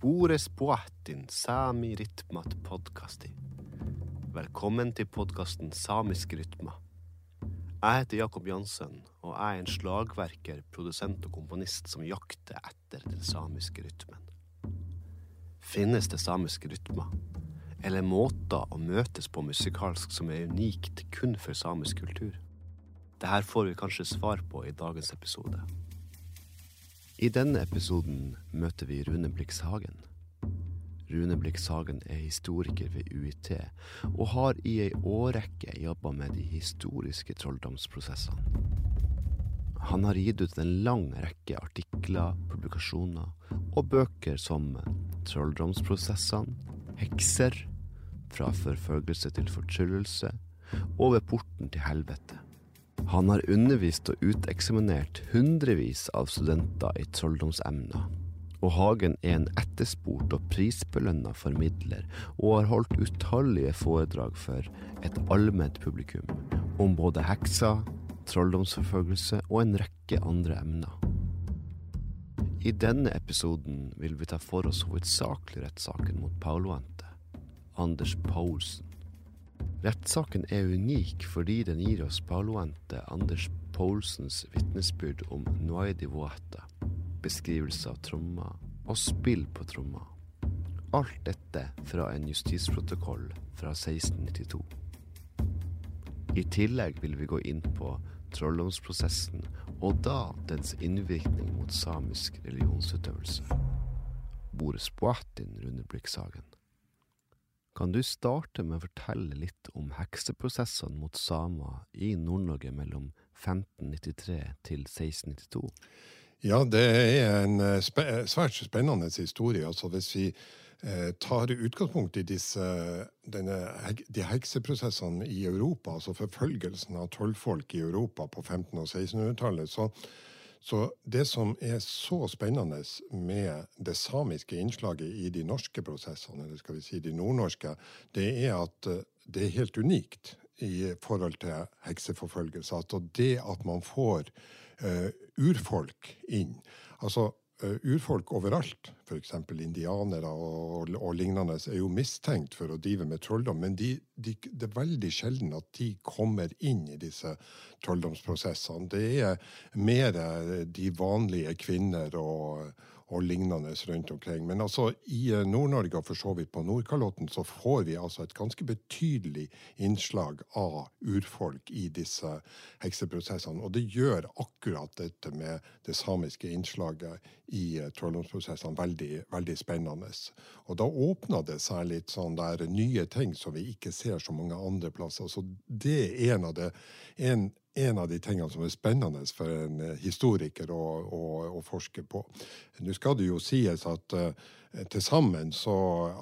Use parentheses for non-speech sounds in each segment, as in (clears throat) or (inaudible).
Spores poatin sami rytmat podkasti. Velkommen til podkasten Samisk rytma. Jeg heter Jakob Jansen, og jeg er en slagverker, produsent og komponist som jakter etter den samiske rytmen. Finnes det samiske rytmer? Eller måter å møtes på musikalsk som er unikt kun for samisk kultur? Dette får vi kanskje svar på i dagens episode. I denne episoden møter vi Rune Blix Hagen. Rune Blix Hagen er historiker ved UiT, og har i ei årrekke jobba med de historiske trolldomsprosessene. Han har gitt ut en lang rekke artikler, publikasjoner og bøker som Trolldomsprosessene, Hekser, Fra forfølgelse til fortryllelse og Ved porten til helvete. Han har undervist og uteksaminert hundrevis av studenter i trolldomsemner. Og Hagen er en etterspurt og prisbelønna formidler, og har holdt utallige foredrag for et allment publikum om både hekser, trolldomsforfølgelse og en rekke andre emner. I denne episoden vil vi ta for oss hovedsakelig rettssaken mot Pauloente, Anders Paulsen. Rettssaken er unik fordi den gir oss parloente Anders Poulsens vitnesbyrd om noe di vuota, beskrivelse av trommer og spill på trommer. Alt dette fra en justisprotokoll fra 1692. I tillegg vil vi gå inn på trolldomsprosessen, og da dens innvirkning mot samisk religionsutøvelse. Boris Boatin, Rune Blikksagen. Kan du starte med å fortelle litt om hekseprosessene mot samer i Nord-Norge mellom 1593 til 1692? Ja, det er en eh, spe svært spennende historie. Altså, hvis vi eh, tar utgangspunkt i disse, denne, de hekseprosessene i Europa, altså forfølgelsen av tolvfolk i Europa på 1500- og 1600-tallet, så, så det som er så spennende med det samiske innslaget i de norske prosessene, eller skal vi si de nordnorske, det er at eh, det er helt unikt i forhold til hekseforfølgelse. Altså det at man får uh, urfolk inn. Altså Urfolk overalt, f.eks. indianere og, og, lignende, er jo mistenkt for å drive med trolldom, men de, de, det er veldig sjelden at de kommer inn i disse trolldomsprosessene. Det er mer de vanlige kvinner og, og lignende rundt omkring. Men altså i Nord-Norge og for så vidt på Nordkalotten så får vi altså et ganske betydelig innslag av urfolk i disse hekseprosessene. Og det gjør akkurat dette med det samiske innslaget i trolldomsprosessene veldig, veldig spennende. Og da åpner det seg litt sånn der nye ting som vi ikke ser så mange andre plasser. Så det er en av, det, en, en av de tingene som er spennende for en historiker å, å, å forske på. Nå skal det jo sies at uh, til sammen så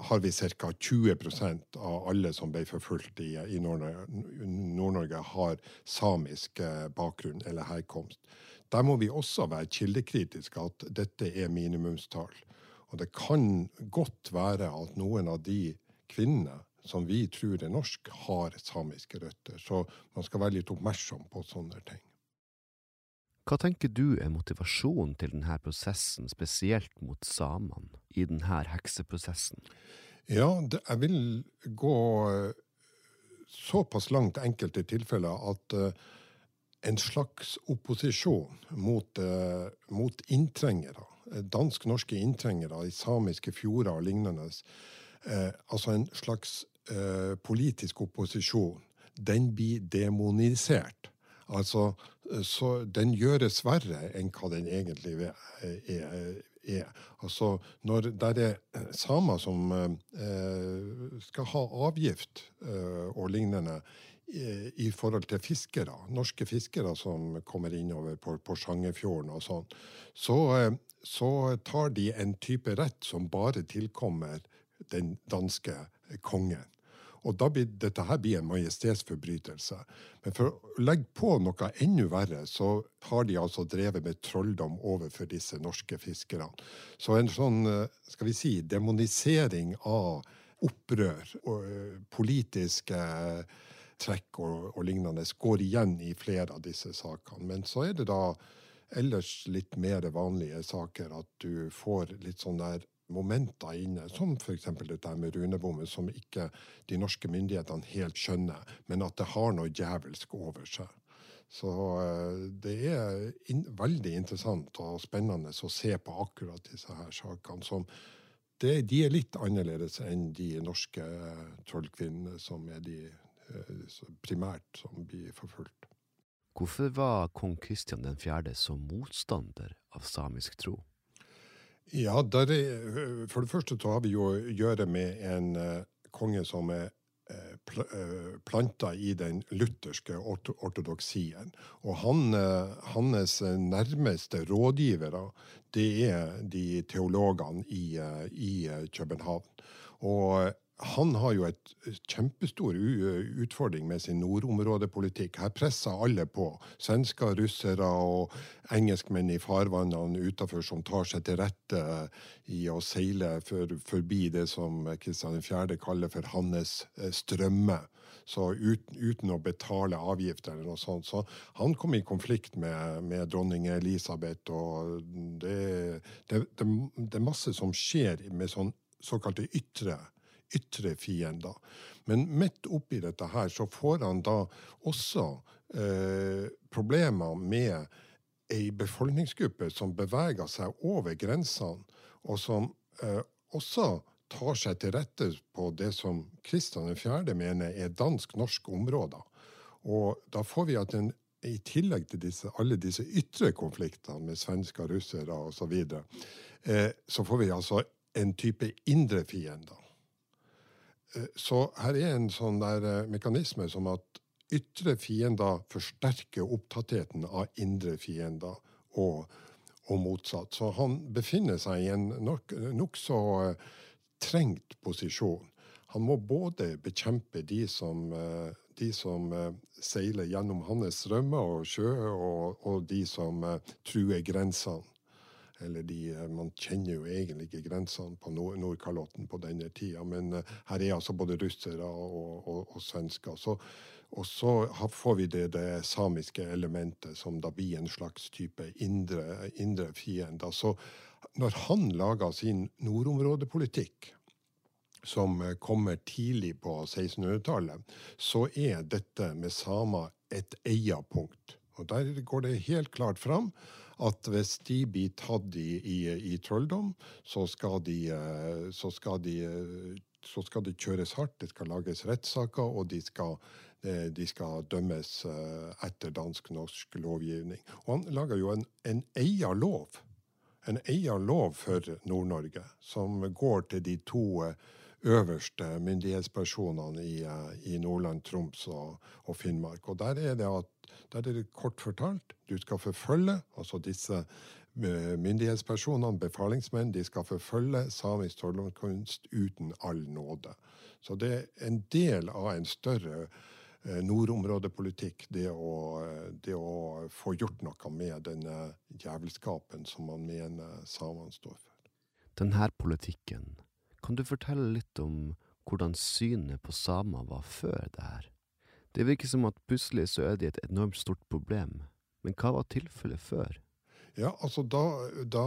har vi ca. 20% av alle som ble forfulgt i, i Nord-Norge, har samisk uh, bakgrunn eller herkomst. Der må vi også være kildekritiske, at dette er minimumstall. Og det kan godt være at noen av de kvinnene som vi tror er norsk, har samiske røtter. Så man skal være litt oppmerksom på sånne ting. Hva tenker du er motivasjonen til denne prosessen, spesielt mot samene, i denne hekseprosessen? Ja, det, jeg vil gå såpass langt enkelte tilfeller at uh, en slags opposisjon mot, uh, mot inntrengere, dansk-norske inntrengere i samiske fjorder og lignende, uh, altså en slags politisk opposisjon, den blir demonisert. Altså, så den gjøres verre enn hva den egentlig er. er. Altså, når det er samer som eh, skal ha avgift eh, og lignende i, i forhold til fiskere, norske fiskere som kommer innover på, på Sjangerfjorden og sånn, så, eh, så tar de en type rett som bare tilkommer den danske kongen. Og da blir dette her blir en majestetsforbrytelse. Men for å legge på noe enda verre, så har de altså drevet med trolldom overfor disse norske fiskerne. Så en sånn, skal vi si, demonisering av opprør og politiske trekk og, og lignende går igjen i flere av disse sakene. Men så er det da ellers litt mer vanlige saker at du får litt sånn der momenter inne, som f.eks. dette med runebommen, som ikke de norske myndighetene helt skjønner, men at det har noe djevelsk over seg. Så eh, det er in veldig interessant og spennende å se på akkurat disse her sakene. som det, de er litt annerledes enn de norske trollkvinnene, som er de primært som blir forfulgt. Hvorfor var kong Kristian 4. så motstander av samisk tro? Ja, er, For det første så har vi jo å gjøre med en uh, konge som er uh, pl planta i den lutherske orto ortodoksien. Og han, hans nærmeste rådgivere, det er de teologene i, i København. Og han har jo et kjempestor utfordring med sin nordområdepolitikk. Her presser alle på. Svensker, russere og engelskmenn i farvannene utafor som tar seg til rette i å seile for, forbi det som Kristian 4. kaller for hans eh, strømme. Så uten, uten, å betale avgifter eller noe sånt. Så han kom i konflikt med, med dronning Elisabeth, og det, det, det, det er masse som skjer med sånn såkalte ytre ytre fiender. Men midt oppi dette her så får han da også eh, problemer med ei befolkningsgruppe som beveger seg over grensene, og som eh, også tar seg til rette på det som Kristian 4. mener er dansk-norske områder. Og da får vi at en, i tillegg til disse, alle disse ytre konfliktene med svensker, russere osv., så, videre, eh, så får vi altså en type indre fiender. Eh, så her er en sånn der eh, mekanisme som at ytre fiender forsterker opptattheten av indre fiender, og, og motsatt. Så han befinner seg i en nokså nok eh, trengt posisjon. Han må både bekjempe de som, de som seiler gjennom hans strømmer og sjø, og, og de som truer grensene eller de, eh, Man kjenner jo egentlig ikke grensene på Nordkalotten på denne tida, men uh, her er altså både russere og, og, og svensker. Så, og så får vi det, det, samiske elementet, som da blir en slags type indre, indre fiende. Så når han lager sin nordområdepolitikk, som eh, kommer tidlig på 1600-tallet, så er dette med samer et eierpunkt. Og Der går det helt klart fram at hvis de blir tatt i, i, i trolldom, så skal de, eh, så skal de eh, så skal det kjøres hardt, det skal lages rettssaker, og de skal, eh, de skal dømmes etter dansk-norsk lovgivning. Og han lager jo en, en egen lov. En egen lov for Nord-Norge, som går til de to øverste myndighetspersonene i, i Nordland, Troms og, og, Finnmark. Og der er det at der er det kort fortalt du skal forfølge, altså disse eh, myndighetspersonene, befalingsmenn, de skal forfølge samisk trolldomskunst uten all nåde. Så det er en del av en større eh, nordområdepolitikk, det å, det å få gjort noe med denne jævelskapen som man mener samene står for. Denne politikken, kan du fortelle litt om hvordan synet på samer var før det her? Det virker som at plutselig så er de et enormt stort problem. Men hva var tilfellet før? Ja, altså da, da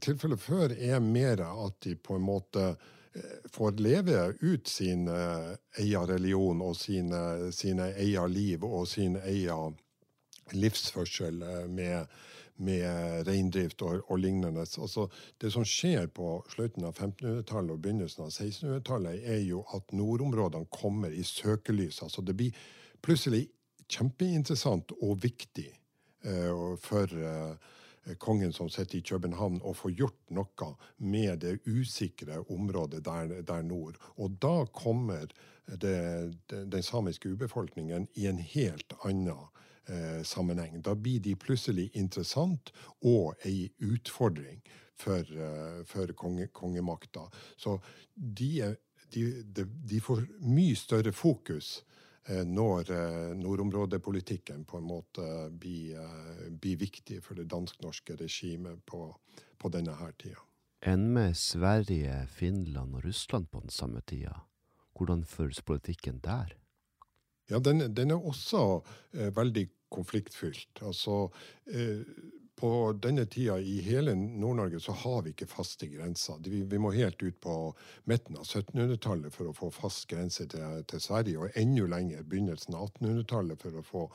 Tilfellet før er mer at de på en måte eh, får leve ut sin eh, egen religion og sine, sine egen liv og sin egen livsførsel eh, med, med reindrift og, og, lignende. Altså, det som skjer på slutten av 1500-tallet og begynnelsen av 1600-tallet, er jo at nordområdene kommer i søkelys. Altså, det blir plutselig kjempeinteressant og viktig uh, for uh, kongen som sitter i København, å få gjort noe med det usikre området der, der nord. Og da kommer det, det, den samiske urbefolkningen i en helt annen sammenheng. Da blir de plutselig interessant og ei utfordring for, eh, for konge, kongemakta. Så de, de, de, får mye større fokus Eh, når eh, nordområdepolitikken på en måte blir, eh, blir viktig for det dansk-norske regimet på, på, denne her tida. Enn med Sverige, Finland og Russland på den samme tida. Hvordan føres politikken der? Ja, den, den er også eh, veldig konfliktfylt. Altså, eh, på denne tida i hele Nord-Norge så har vi ikke faste grenser. Vi, vi må helt ut på midten av 1700-tallet for å få fast grense til, til Sverige, og enda lenger, begynnelsen av 1800-tallet, for å få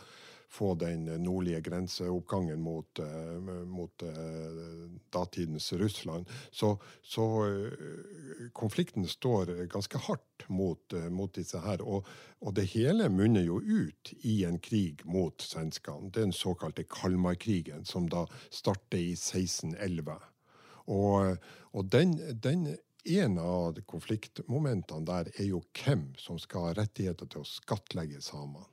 få den nordlige grenseoppgangen mot, uh, mot uh, datidens Russland. Så, så konflikten står ganske hardt mot, mot disse her. Og, og, det hele munner jo ut i en krig mot svenskene. Den såkalte Kalmarkrigen, som da starter i 1611. Og, og den, den en av konfliktmomentene der er jo hvem som skal ha rettigheter til å skattlegge samene.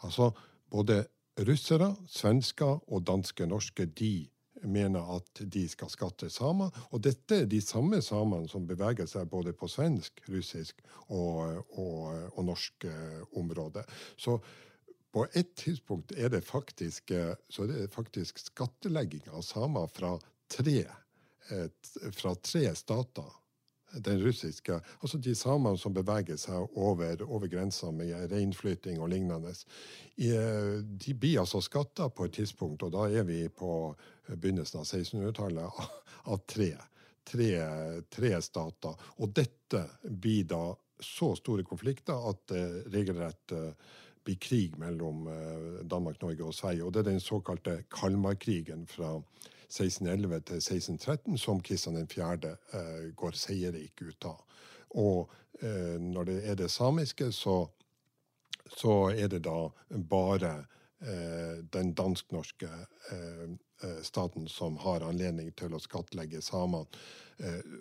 Altså, både russere, svensker og danske norske de mener at de skal skatte samer. Og dette er de samme samene som beveger seg både på svensk, russisk og, og, og norsk eh, område. Så på et tidspunkt er det faktisk, eh, så det er faktisk skattlegging av samer fra tre, et, fra tre stater den russiske Altså de samene som beveger seg over, over grensa med reinflytting og lignende. De blir altså skatta på et tidspunkt, og da er vi på begynnelsen av 1600-tallet, av tre. Tre, tre stater. Og dette blir da så store konflikter at det regelrett eh, blir krig mellom eh, Danmark, Norge og Sverige. Og det er den såkalte Kalmarkrigen fra 1611 til 1613 som Kristian 4. Eh, går seierrik ut av. Og eh, når det er det samiske, så, så er det da bare eh, den dansk-norske staten som har anledning til å skattlegge samene.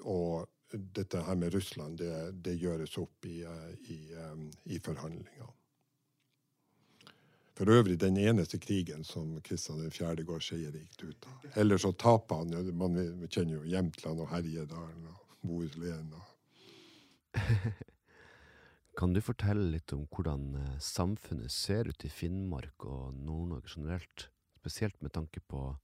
Og dette her med Russland, det, det gjøres opp i, i, i forhandlinger. For øvrig den eneste krigen som Kristian 4. går seierrikt ut av. Ellers så taper han. jo man kjenner jo Jämtland og Herjedalen og Bohuslän. (laughs) kan du fortelle litt om hvordan eh, samfunnet ser ut i Finnmark og Nord-Norge generelt? Spesielt med tanke på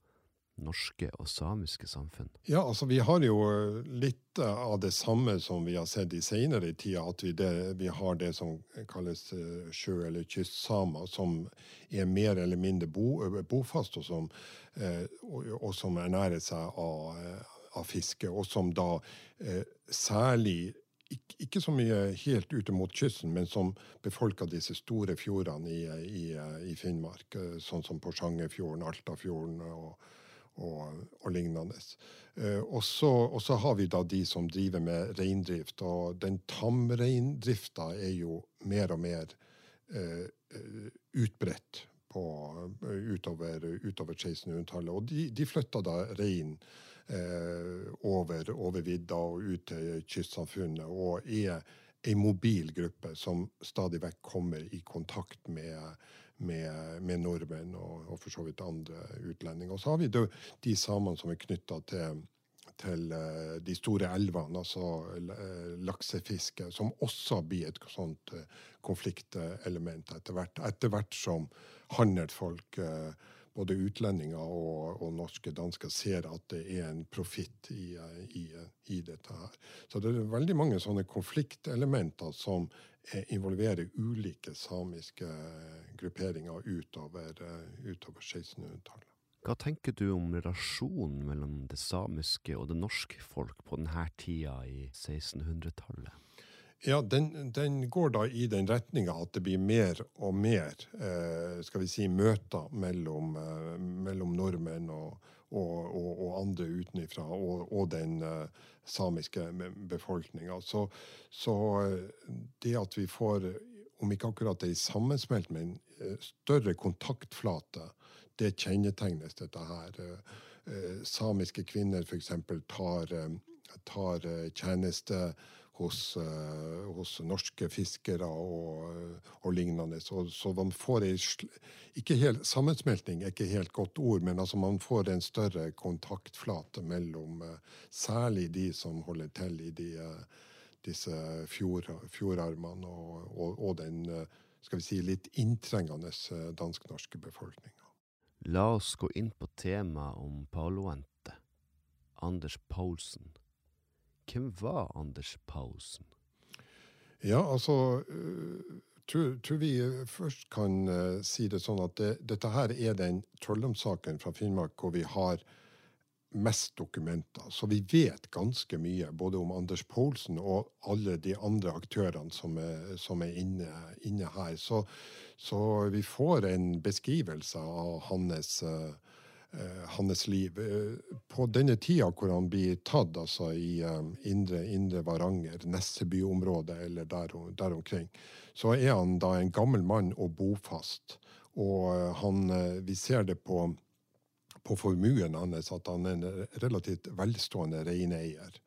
norske og samiske samfunn? Ja, altså vi har jo eh, litt av det samme som vi har sett i senere tida. At vi, det, vi har det som kalles eh, sjø- eller kystsamer, som er mer eller mindre bo, eh, bofast, og som, og, og som ernærer seg av, av, fiske. Og som da særlig ikke, så mye helt ute mot kysten, men som befolker disse store fjordene i, i, i Finnmark. Sånn som Porsangerfjorden, Altafjorden og, og, og lignende. Eh, og, så, har vi da de som driver med reindrift, og den tamreindrifta er jo mer og mer eh, utbredt på, utover, utover 1600-tallet. Og de, de flytta da rein eh, over, over vidda og ut til kystsamfunnet, og er ei mobil gruppe som stadig vekk kommer i kontakt med med, med nordmenn og, og, for så vidt andre utlendinger. Og så har vi de, de samene som er knytta til, til uh, de store elvene, altså uh, laksefiske, som også blir et sånt uh, konfliktelement etter hvert. Etter hvert som handelsfolk uh, både utlendinger og, og norske dansker ser at det er en profitt i, i, i, dette her. Så det er veldig mange sånne konfliktelementer som involverer ulike samiske grupperinger utover, utover 1600-tallet. Hva tenker du om relasjonen mellom det samiske og det norske folk på denne tida i 1600-tallet? Ja, den, den, går da i den retninga at det blir mer og mer eh, skal vi si, møter mellom, eh, mellom nordmenn og, og, og, og andre utenfra, og, den eh, samiske befolkninga. Så, så, det at vi får, om ikke akkurat ei sammensmelt, men større kontaktflate, det kjennetegnes dette her. Samiske kvinner f.eks. tar, tar tjeneste hos, uh, hos norske fiskere og, og lignende. Så, så, man får ei ikke helt, Sammensmelting er ikke helt godt ord, men altså man får en større kontaktflate mellom uh, særlig de som holder til i de, uh, disse fjord, fjordarmene, og, og, og, den skal vi si, litt inntrengende dansk-norske befolkninga. La oss gå inn på temaet om Paloente. Anders Paulsen. Hvem var Anders Pausen? Ja, altså tror, tror vi først kan uh, si det sånn at det, dette her er den trolldomssaken fra Finnmark hvor vi har mest dokumenter. Så vi vet ganske mye både om Anders Poulsen og alle de andre aktørene som er, som er inne, inne, her. Så, så, vi får en beskrivelse av hans uh, Eh, hans liv. Eh, på denne tida hvor han blir tatt, altså i um, indre, indre Varanger, Nesseby-området eller der, der, omkring, så er han da en gammel mann og bofast. Og han, vi ser det på, på formuen hans at han er en relativt velstående reineier.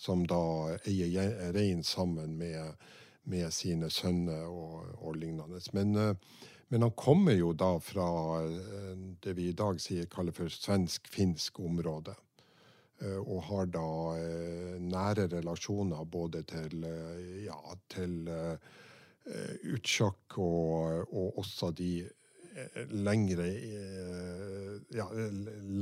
Som da eier rein sammen med, med sine sønner og, og lignende. Men men han kommer jo da fra eh, det vi i dag sier, kaller for svensk-finsk område. Eh, og har da eh, nære relasjoner både til, ja, til Utsjok og, og, også de lengre, ja,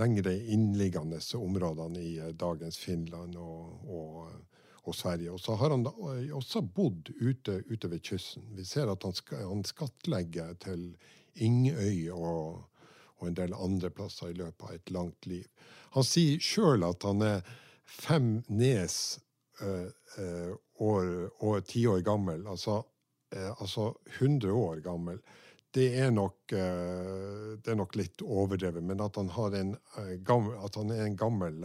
lengre innliggende områdene i dagens Finland og, og og Sverige. Og så har han da også bodd ute, ute ved kysten. Vi ser at han, skal, han skattlegger til Ingøy og, og, en del andre plasser i løpet av et langt liv. Han sier sjøl at han er fem nes øh, øh, år, år, ti år gammel, altså, øh, altså 100 år gammel. Det er, nok, det er nok litt overdrevet, men at han, en, gammel, at han er en gammel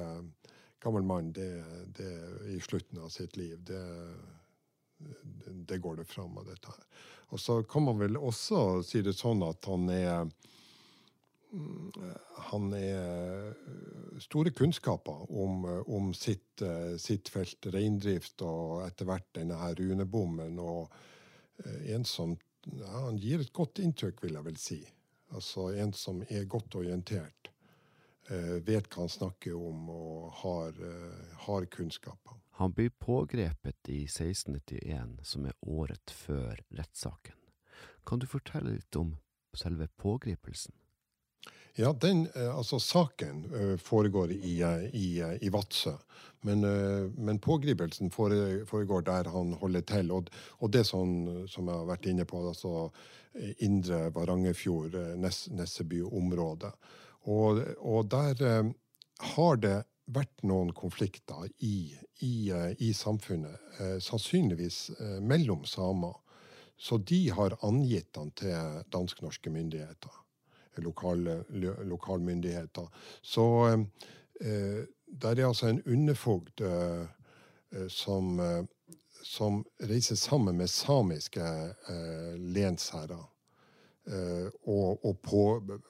gammel mann det, det, i slutten av sitt liv, det, det går det fram av dette her. Og så kan man vel også si det sånn at han er han er store kunnskaper om, om sitt, sitt, felt, reindrift, og etter hvert denne her runebommen. Og en som ja, Han gir et godt inntrykk, vil jeg vel si. Altså en som er godt orientert. Eh, vet hva han snakker om og har, eh, har kunnskaper. Han blir pågrepet i 1691, som er året før rettssaken. Kan du fortelle litt om selve pågripelsen? Ja, den, eh, altså Saken foregår i, i, i Vadsø, men, men, pågripelsen foregår der han holder til. Og, og det som, som, jeg har vært inne på, altså indre Varangerfjord, Ness, Nesseby-området. Og, og der eh, har det vært noen konflikter i, i, eh, i samfunnet, eh, sannsynligvis mellom samer. Så de har angitt den til dansk-norske myndigheter, lokale, lokalmyndigheter. Så der er altså en underfogd som, som, reiser sammen med samiske lensherrer og, og på,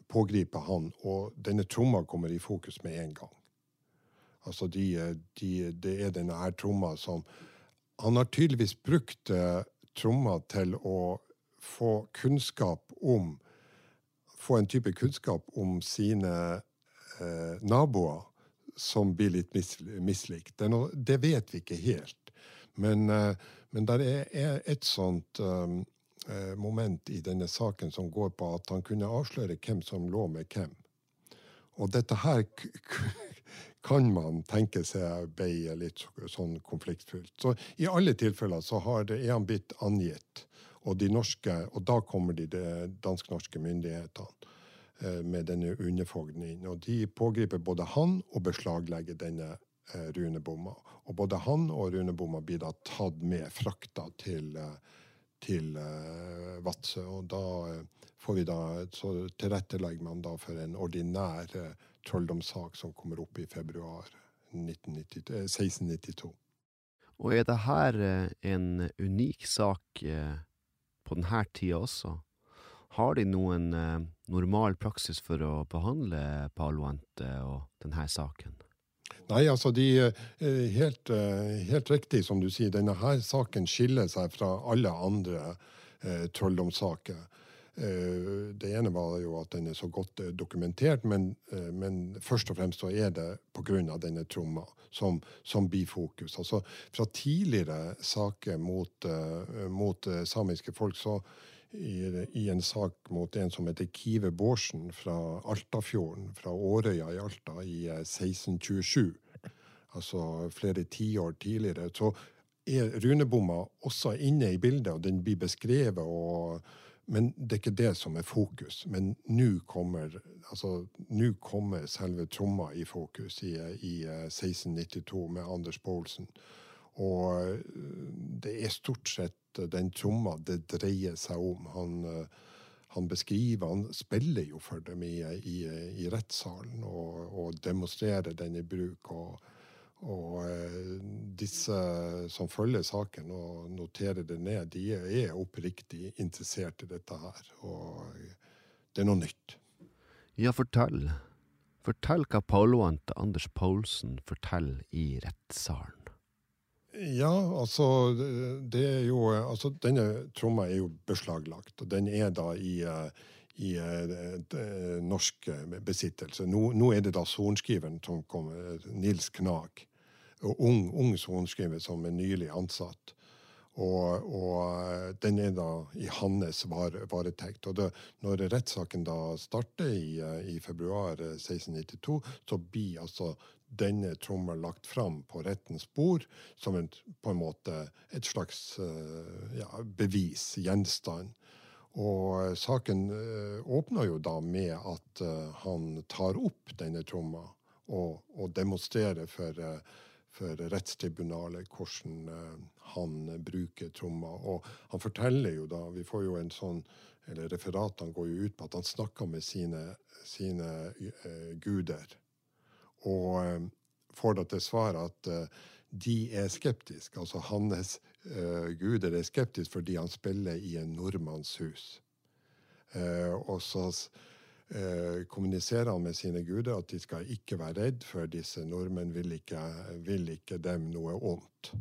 pågripe han. Og denne tromma kommer i fokus med en gang. Altså de, de, det er denne her tromma som Han har tydeligvis brukt uh, tromma til å få kunnskap om Få en type kunnskap om sine eh, naboer som blir litt mis, mislikt. Det, det, vet vi ikke helt. Men, eh, men det er, et sånt um, Eh, moment i denne saken som går på at han kunne avsløre hvem som lå med hvem. Og dette her (laughs) kan man tenke seg ble litt sånn konfliktfylt. Så i alle tilfeller så det, er han blitt angitt. Og, de norske, og da kommer de, de dansk-norske myndighetene eh, med denne underfogden inn. Og de pågriper både han og beslaglegger denne eh, runebomma. Og både han og runebomma blir da tatt med, frakta til eh, til eh, Vadsø. Og da uh, får vi da, så tilrettelegger man da for en ordinær eh, trolldomssak som kommer opp i februar 1692. Og er det her en unik sak på denne tida også? Har de noen normal praksis for å behandle Palo Ante og denne saken? Nei, altså de eh, helt, eh, helt, riktig som du sier, denne her saken skiller seg fra alle andre eh, trolldomssaker. Eh, det ene var jo at den er så godt dokumentert, men, men, først og fremst så er det pga. denne tromma som, som bifokus. Altså fra tidligere saker mot, mot samiske folk så i, en sak mot en som heter Kive Bårdsen fra Altafjorden, fra Årøya i Alta, i 1627. Eh, altså flere tiår tidligere. Så er runebomma også inne i bildet, og den blir beskrevet. og men det er ikke det som er fokus. Men nå kommer, altså, kommer selve tromma i fokus i, i 1692 med Anders Poulsen. Og det er stort sett den tromma det dreier seg om. Han, han beskriver, han spiller jo for dem i, i, i rettssalen og, og, demonstrerer den i bruk. og og eh, disse som følger saken og noterer det ned, de er oppriktig interessert i dette her. Og det er noe nytt. Ja, fortell. Fortell hva Pauloante Anders Paulsen forteller i rettssalen. Ja, altså det er jo Altså, denne tromma er jo beslaglagt, og den er da i uh, i eh, norsk besittelse. Nå, nå, er det da sorenskriveren som kommer, Nils Knag. Ung, ung sorenskriver som er nylig ansatt. Og, og, den er da i hans varetekt. Og det, når rettssaken da starter i, i, februar 1692, så blir altså denne trommelen lagt fram på rettens bord som en, på en måte et slags ja, bevis, gjenstand. Og saken åpner jo da med at han tar opp denne tromma og, og demonstrerer for for rettstribunalet hvordan han bruker trommer. Og han forteller jo da Vi får jo en sånn eller Referatene går jo ut på at han snakker med sine, sine uh, guder. Og uh, får da til svar at de er skeptiske. Altså hans guder er skeptiske fordi han spiller i en nordmanns hus. og så kommuniserer han med sine guder at de skal ikke være redd, for disse nordmenn vil ikke, vil ikke dem noe ondt.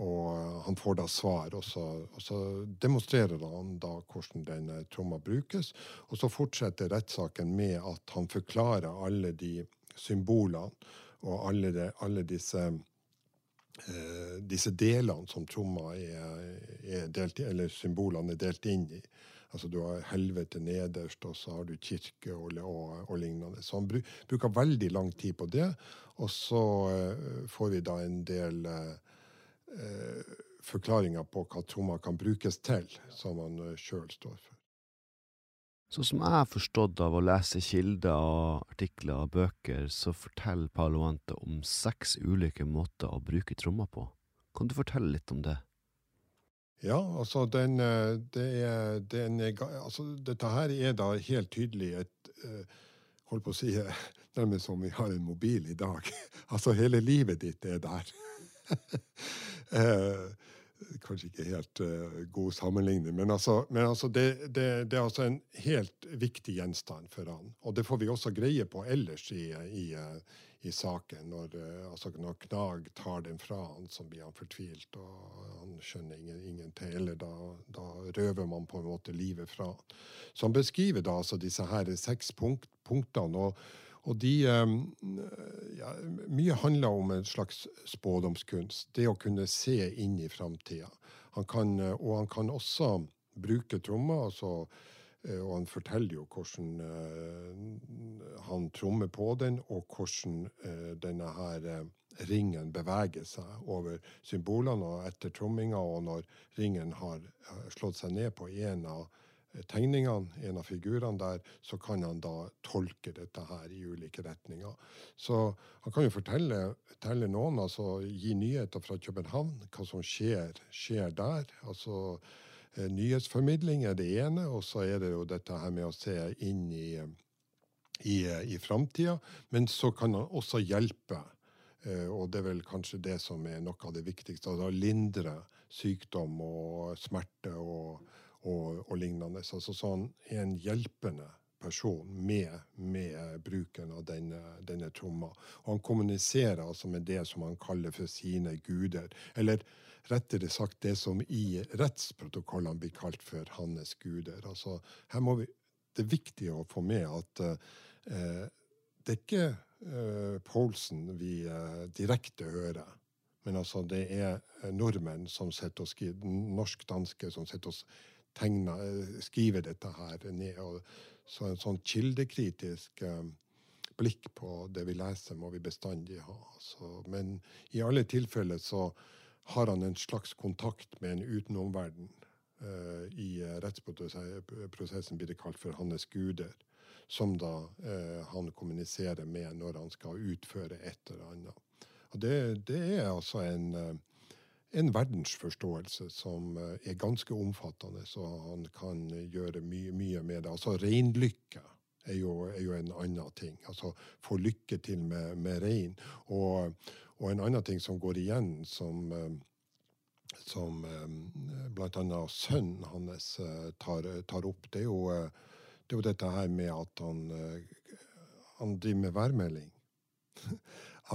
Og han får da svar, og så, og så demonstrerer han da hvordan denne tromma brukes. Og så fortsetter rettssaken med at han forklarer alle de symbolene og alle, de, alle disse, eh, disse delene som tromma er, er delt i, eller symbolene er delt inn i. Altså Du har helvete nederst, og så har du kirke og, og, og lignende. Så han bruker veldig lang tid på det. Og så uh, får vi da en del uh, forklaringer på hva tromma kan brukes til, som han uh, sjøl står for. Sånn som jeg har forstått av å lese kilder og artikler og bøker, så forteller Paloante om seks ulike måter å bruke tromma på. Kan du fortelle litt om det? Ja, altså, den, eh, det er, den altså Dette her er da helt tydelig et hold Holdt på å si (laughs) nærmest som vi har en mobil i dag. (laughs) altså, hele livet ditt er der. Uh, (laughs) kanskje ikke helt uh, god sammenligning, men, altså, men altså det, det, det, er altså en helt viktig gjenstand for han. Og det får vi også greie på ellers i, i, i saken. Når, uh, altså når, Knag tar den fra han, så blir han fortvilt, og han skjønner ingen, til, Eller da, da, røver man på en måte livet fra han. Så han beskriver da altså disse her seks punkt, punktene. og og de um, ja, Mye handler om en slags spådomskunst. Det å kunne se inn i framtida. Og han kan også bruke trommer. altså Eh, og han forteller jo hvordan uh, han trommer på den, og hvordan denne her ringen beveger seg over symbolene. Og etter tromminga, og når ringen har slått seg ned på en av tegningene, en av figurene der, så kan han da tolke dette her i ulike retninger. Så han kan jo fortelle, fortelle noen, altså gi nyheter fra København, hva som skjer, skjer der. altså Eh, nyhetsformidling er det ene, og så er det jo dette her med å se inn i, i, i framtida. Men så kan han også hjelpe, eh, og det er vel kanskje det som er noe av det viktigste. Å lindre sykdom og smerte og, og, og lignende. Altså sånn en hjelpende person med, med bruken av denne, denne tromma. Og han kommuniserer altså med det som han kaller for sine guder. Eller rettere sagt det som i rettsprotokollene blir kalt for hans guder. Altså, her må vi, det er viktig å få med at eh, det er ikke eh, Paulsen vi eh, direkte hører. Men altså, det er nordmenn som sitter og skriver, norsk-danske som sitter og tegner, skriver dette her ned. Og, så en sånn kildekritisk blikk på det vi leser, må vi bestandig ha. Så, men i alle tilfeller så har han en slags kontakt med en utenomverden. Uh, I rettsprosessen blir det kalt for hans guder, som da han kommuniserer med når han skal utføre et eller annet. Og det, det er altså en, en verdensforståelse som er ganske omfattende, så han kan gjøre mye, mye med det. Altså reinlykke er jo, er jo, en annen ting. Altså få lykke til med, med rein. Og, og, en annen ting som går igjen, som, eh, som eh, bl.a. sønnen hans eh, tar, tar, opp, det er, jo, det er jo dette her med at han, han driver med værmelding. (laughs)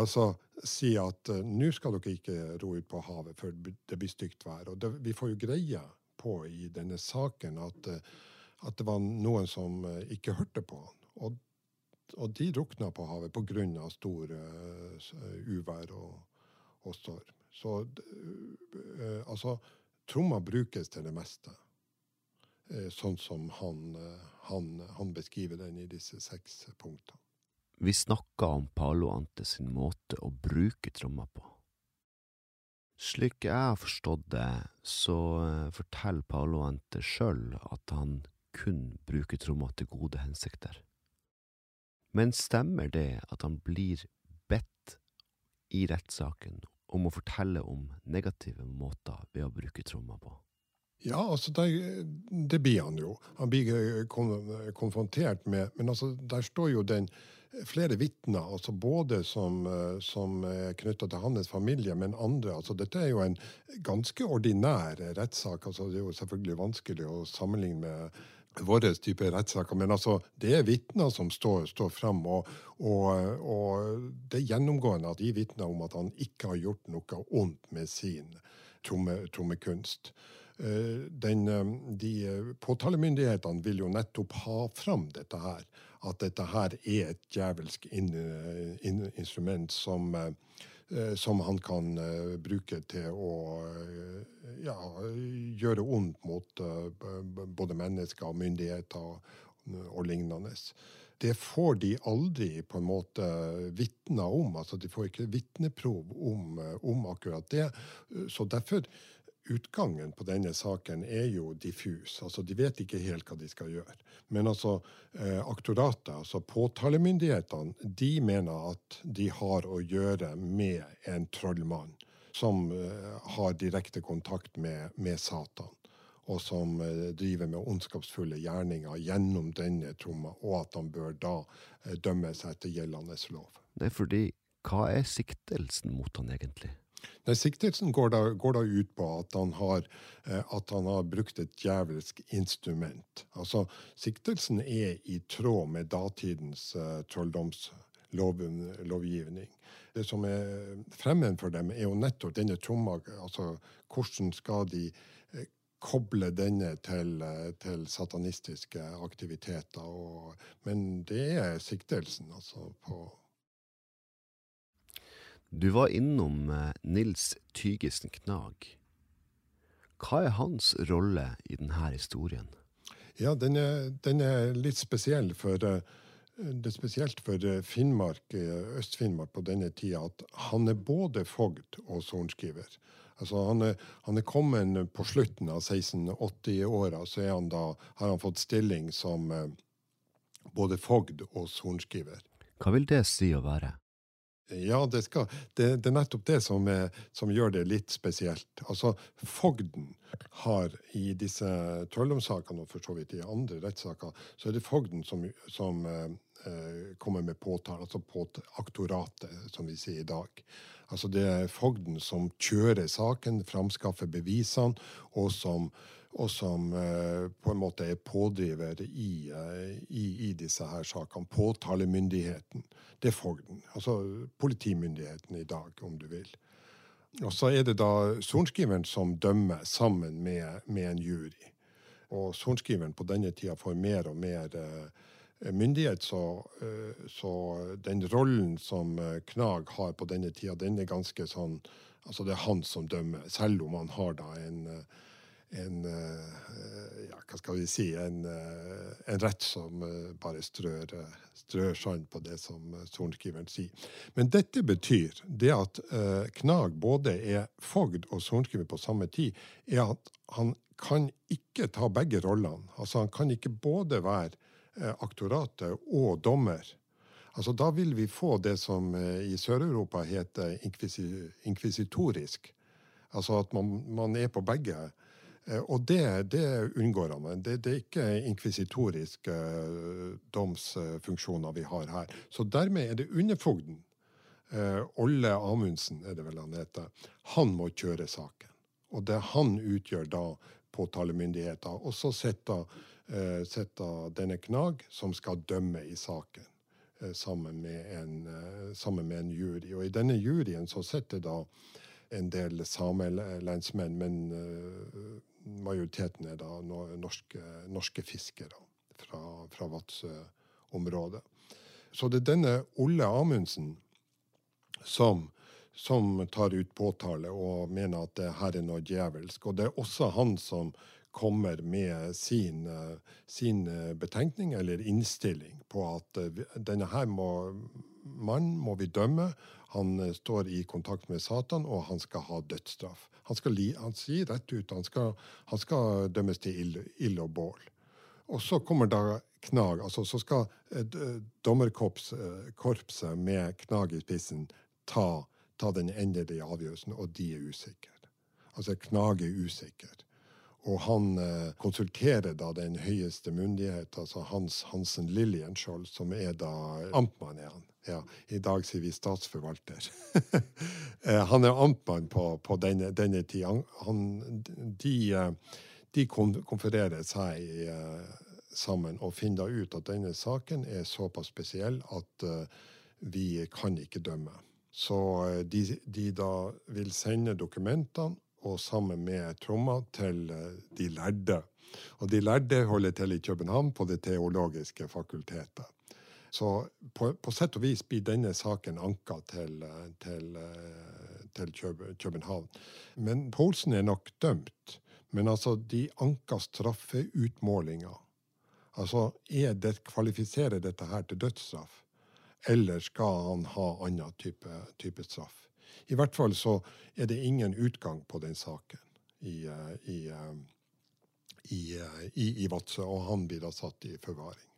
altså si at uh, nå skal dere ikke ro ut på havet før det blir stygt vær. Og det, vi får jo greie på i denne saken at uh, at det var noen som eh, ikke hørte på han. Og, og de drukna på havet pga. stor uh, uvær og, og, storm. Så uh, altså Tromma brukes til det meste, sånn som han, han, han, beskriver den i disse seks punktene. Vi snakka om Palo Ante sin måte å bruke tromma på. Slik jeg har forstått det, så forteller Palo Ante sjøl at han kun bruker tromma til gode hensikter. Men stemmer det at han blir bedt i rettssaken om å fortelle om negative måter ved å bruke tromma på? Ja, altså det, det, blir han jo. Han blir eh, konfrontert med Men altså, der står jo den flere vitner, altså både som, eh, som er knytta til hans familie, men andre. altså Dette er jo en ganske ordinær rettssak. altså Det er jo selvfølgelig vanskelig å sammenligne med vår type rettssaker. Men altså, det er vitner som står, står fram, og, og, og, det er gjennomgående at de vitner om at han ikke har gjort noe ondt med sin tromme, trommekunst. Eh, den, eh, de Påtalemyndighetene vil jo nettopp ha fram dette her. At dette her er et djevelsk in, in, instrument som Eh, som han kan bruke til å ja, gjøre ondt mot både mennesker og myndigheter og, lignende. Det får de aldri på en måte vitner om. altså De får ikke vitneprov om, om akkurat det. Så derfor utgangen på denne saken er jo diffus. Altså, de vet ikke helt hva de skal gjøre. Men altså, eh, aktoratet, altså påtalemyndighetene, de mener at de har å gjøre med en trollmann som eh, har direkte kontakt med, med Satan. Og som eh, driver med ondskapsfulle gjerninger gjennom denne tromma, og at han bør da eh, dømmes etter gjeldende lov. Det er fordi Hva er siktelsen mot han egentlig? Nei, Siktelsen går da, går da, ut på at han, har, eh, at han har brukt et djevelsk instrument. Altså, Siktelsen er i tråd med datidens uh, trolldomslovgivning. Det som er fremmed for dem, er jo nettopp denne tromma. Altså, hvordan skal de uh, koble denne til, til satanistiske aktiviteter? Og, men det er siktelsen, altså. på du var innom eh, Nils Tygesen Knag. Hva er hans rolle i denne historien? Ja, den er, den er litt spesiell. For, eh, det er spesielt for eh, Finnmark, Øst-Finnmark på denne tida at han er både fogd og sorenskriver. Altså han, er, han er kommet på slutten av 1680-åra, så han da, har han fått stilling som både fogd og sorenskriver. Hva vil det si å være? Ja, det, skal, det, det, er nettopp det som, er, som, gjør det litt spesielt. Altså, Fogden har i disse trolldomssakene, og for så vidt i andre rettssaker, så er det fogden som, som eh, eh kommer med påtale, altså på aktoratet, som vi sier i dag. Altså Det er fogden som kjører saken, framskaffer bevisene, og som og som eh, på en måte er pådriver i, eh, i, i disse her sakene. Påtalemyndigheten. Det er fogden. Altså politimyndigheten i dag, om du vil. Og så er det da sorenskriveren som dømmer sammen med, med en jury. Og sorenskriveren på denne tida får mer og mer eh, myndighet, så, så, den rollen som Knag har på denne tida, den er ganske sånn Altså det er han som dømmer, selv om han har da en en ja, hva skal vi si, en, en rett som bare strør, strør sand på det som sorenskriveren sier. Men dette betyr det at Knag både er fogd og sorenskriver på samme tid, er at han kan ikke ta begge rollene. Altså Han kan ikke både være aktoratet og dommer. Altså, da vil vi få det som eh, i Sør-Europa heter inkvisitorisk. Altså at man, man, er på begge. Eh, og det, det unngår han. Det, det, er ikke inkvisitoriske uh, domsfunksjoner vi har her. Så dermed er det underfogden, uh, Olle Amundsen er det vel han heter, han må kjøre saken. Og det han utgjør da påtalemyndigheter. Og så sitter denne Knag, som skal dømme i saken. Eh, sammen med, en, eh, sammen med en jury. Og i denne juryen så sitter da en del samelensmenn, men majoriteten er da norske, norske fiskere fra, fra Vadsø-området. Så det er denne Olle Amundsen som, som tar ut påtale og mener at det her er noe djevelsk. Og det er også han som kommer med sin, sin, betenkning eller innstilling på at denne her må, mannen må vi dømme. Han står i kontakt med Satan, og han skal ha dødsstraff. Han, skal li, han sier rett ut han skal, han skal dømmes til ild, ild, og bål. Og så kommer da Knag. altså Så skal dommerkorpset med Knag i spissen ta, ta den endelige avgjørelsen, og de er usikre. Altså Knag er usikker. Og han eh, konsulterer da den høyeste myndighet, altså Hans Hansen Lillienskjold, som er da amtmann. er han. Ja, I dag sier vi statsforvalter. (laughs) Eh, han er amtmann på, på denne, denne tida. de, eh, de konfererer seg eh, sammen og finner ut at denne saken er såpass spesiell at vi kan ikke dømme. Så de, de da vil sende dokumentene og sammen med tromma til de lærde. Og de lærde holder til i København, på Det teologiske fakultetet. Så på, på sett og vis blir denne saken anka til, eh, til, eh, til København. Men Poulsen er nok dømt. Men altså, de anka straffeutmålinga. Altså, er det, kvalifiserer dette her til dødsstraff? Eller skal han ha annen type, type straff? I hvert fall så er det ingen utgang på den saken i, eh, i, i, i Vadsø, og han blir da satt i forvaring.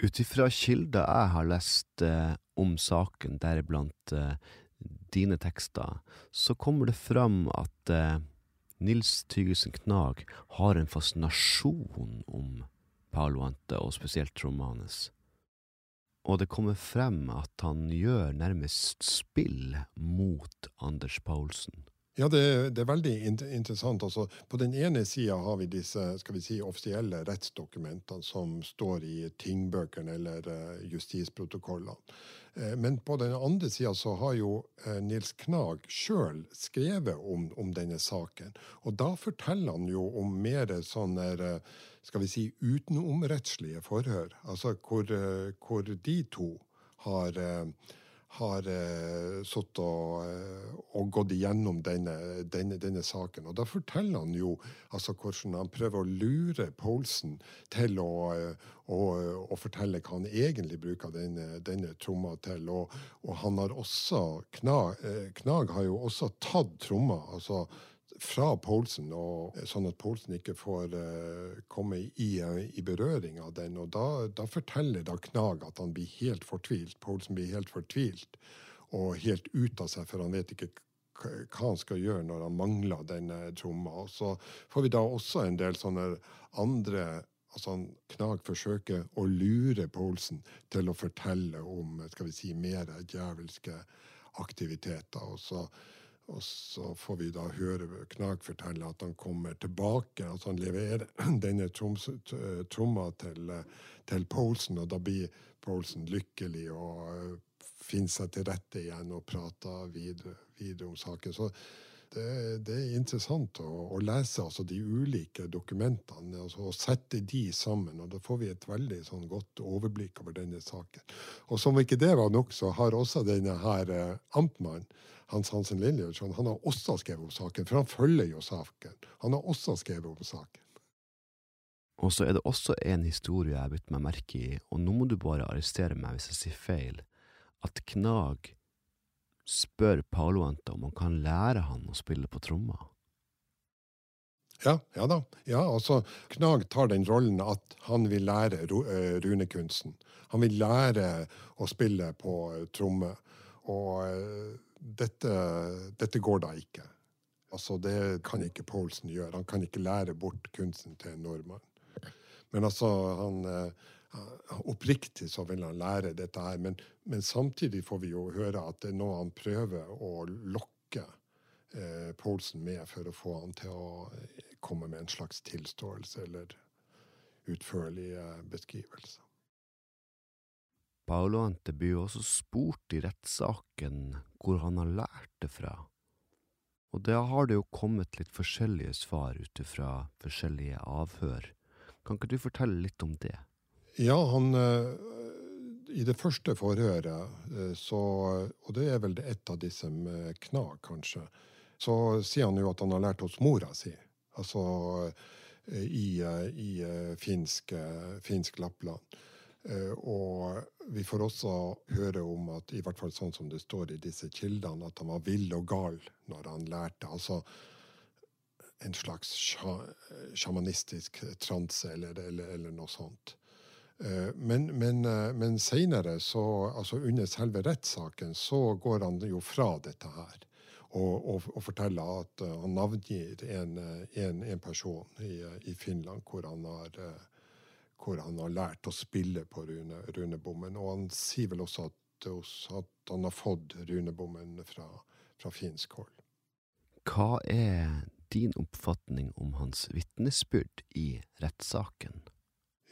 Ut ifra kilder jeg har lest eh, om saken, deriblant eh, dine tekster, så kommer det fram at eh, Nils Tygesen Knag har en fascinasjon om Paolo Ante, og spesielt tromma og det kommer frem at han gjør nærmest spill mot Anders Paulsen. Ja, det, det er veldig interessant. Altså, på den ene sida har vi disse skal vi si, offisielle rettsdokumentene som står i tingbøkene eller uh, justisprotokollene. Uh, men på den andre sida så har jo uh, Nils Knag sjøl skrevet om, om, denne saken. Og da forteller han jo om mer sånne skal vi si, utenomrettslige forhør. Altså hvor, eh, hvor de to har eh, har eh, sittet og, og, gått igjennom denne, denne, denne, saken. Og da forteller han jo altså, hvordan han prøver å lure Poulsen til å, å, å, fortelle hva han egentlig bruker denne, denne tromma til. Og, og, han har også Knag, Knag har jo også tatt tromma. altså fra Poulsen, og, sånn at Poulsen ikke får uh, komme i, i, berøring av den. Og da, da, forteller da Knag at han blir helt fortvilt. Poulsen blir helt fortvilt og helt ut av seg, for han vet ikke hva han skal gjøre når han mangler denne tromma. Og så får vi da også en del sånne andre altså Knag forsøker å lure Poulsen til å fortelle om skal vi si, mer djevelske aktiviteter. og så og så får vi da høre Knag fortelle at han kommer tilbake. at Han leverer (clears throat) denne tromma til, til Poulsen, og da blir Poulsen lykkelig og eh, finner seg til rette igjen og prater videre, videre om saken. Så, Det, det er interessant å, å lese altså, de ulike dokumentene altså, og sette de sammen. og Da får vi et veldig sånn, godt overblikk over denne saken. Og som ikke det var nok, så har også denne her eh, amtmannen Hans Hansen Lillertson han har også skrevet om saken, for han følger jo saken. Han har også skrevet om saken. Og så er det også en historie jeg har bitt meg merke i, og nå må du bare arrestere meg hvis jeg sier feil, at Knag spør Paoloante om han kan lære han å spille på tromma. Ja, ja da. Ja, altså, Knag tar den rollen at han vil lære uh, runekunsten. Han vil lære å spille på uh, tromme. Og uh, dette, dette, går da ikke. Altså, Det kan ikke Poulsen gjøre. Han kan ikke lære bort kunsten til en nordmann. Men altså, han uh, Oppriktig så vil han lære dette her, men, men, samtidig får vi jo høre at det er noe han prøver å lokke eh, Poulsen med for å få han til å eh, komme med en slags tilståelse eller utførlig beskrivelser. beskrivelse. Paolo Anteby også spurt i rettssaken hvor han har lært det fra. Og da har det jo kommet litt forskjellige svar ut ifra forskjellige avhør. Kan ikke du fortelle litt om det? Ja, han eh, I det første forhøret, eh, så, og det er vel et av disse med Kna, kanskje, så sier han jo at han har lært hos mora si. Altså eh, i, i finsk, finsk Lappland. Og vi får også høre om at, i hvert fall sånn som det står i disse kildene, at han var vill og gal når han lærte. Altså, en slags sjamanistisk transe eller, eller, eller, noe sånt. Eh, men, men, eh, men seinere, altså under selve rettssaken, så går han jo fra dette her. Og, og, og forteller at eh, han navngir en, en, en person i, i, Finland hvor han, har, hvor han har lært å spille på rune, runebommen. Og han sier vel også at, at han har fått runebommen fra, fra finsk hold. Hva er din oppfatning om hans vitnesbyrd i rettssaken?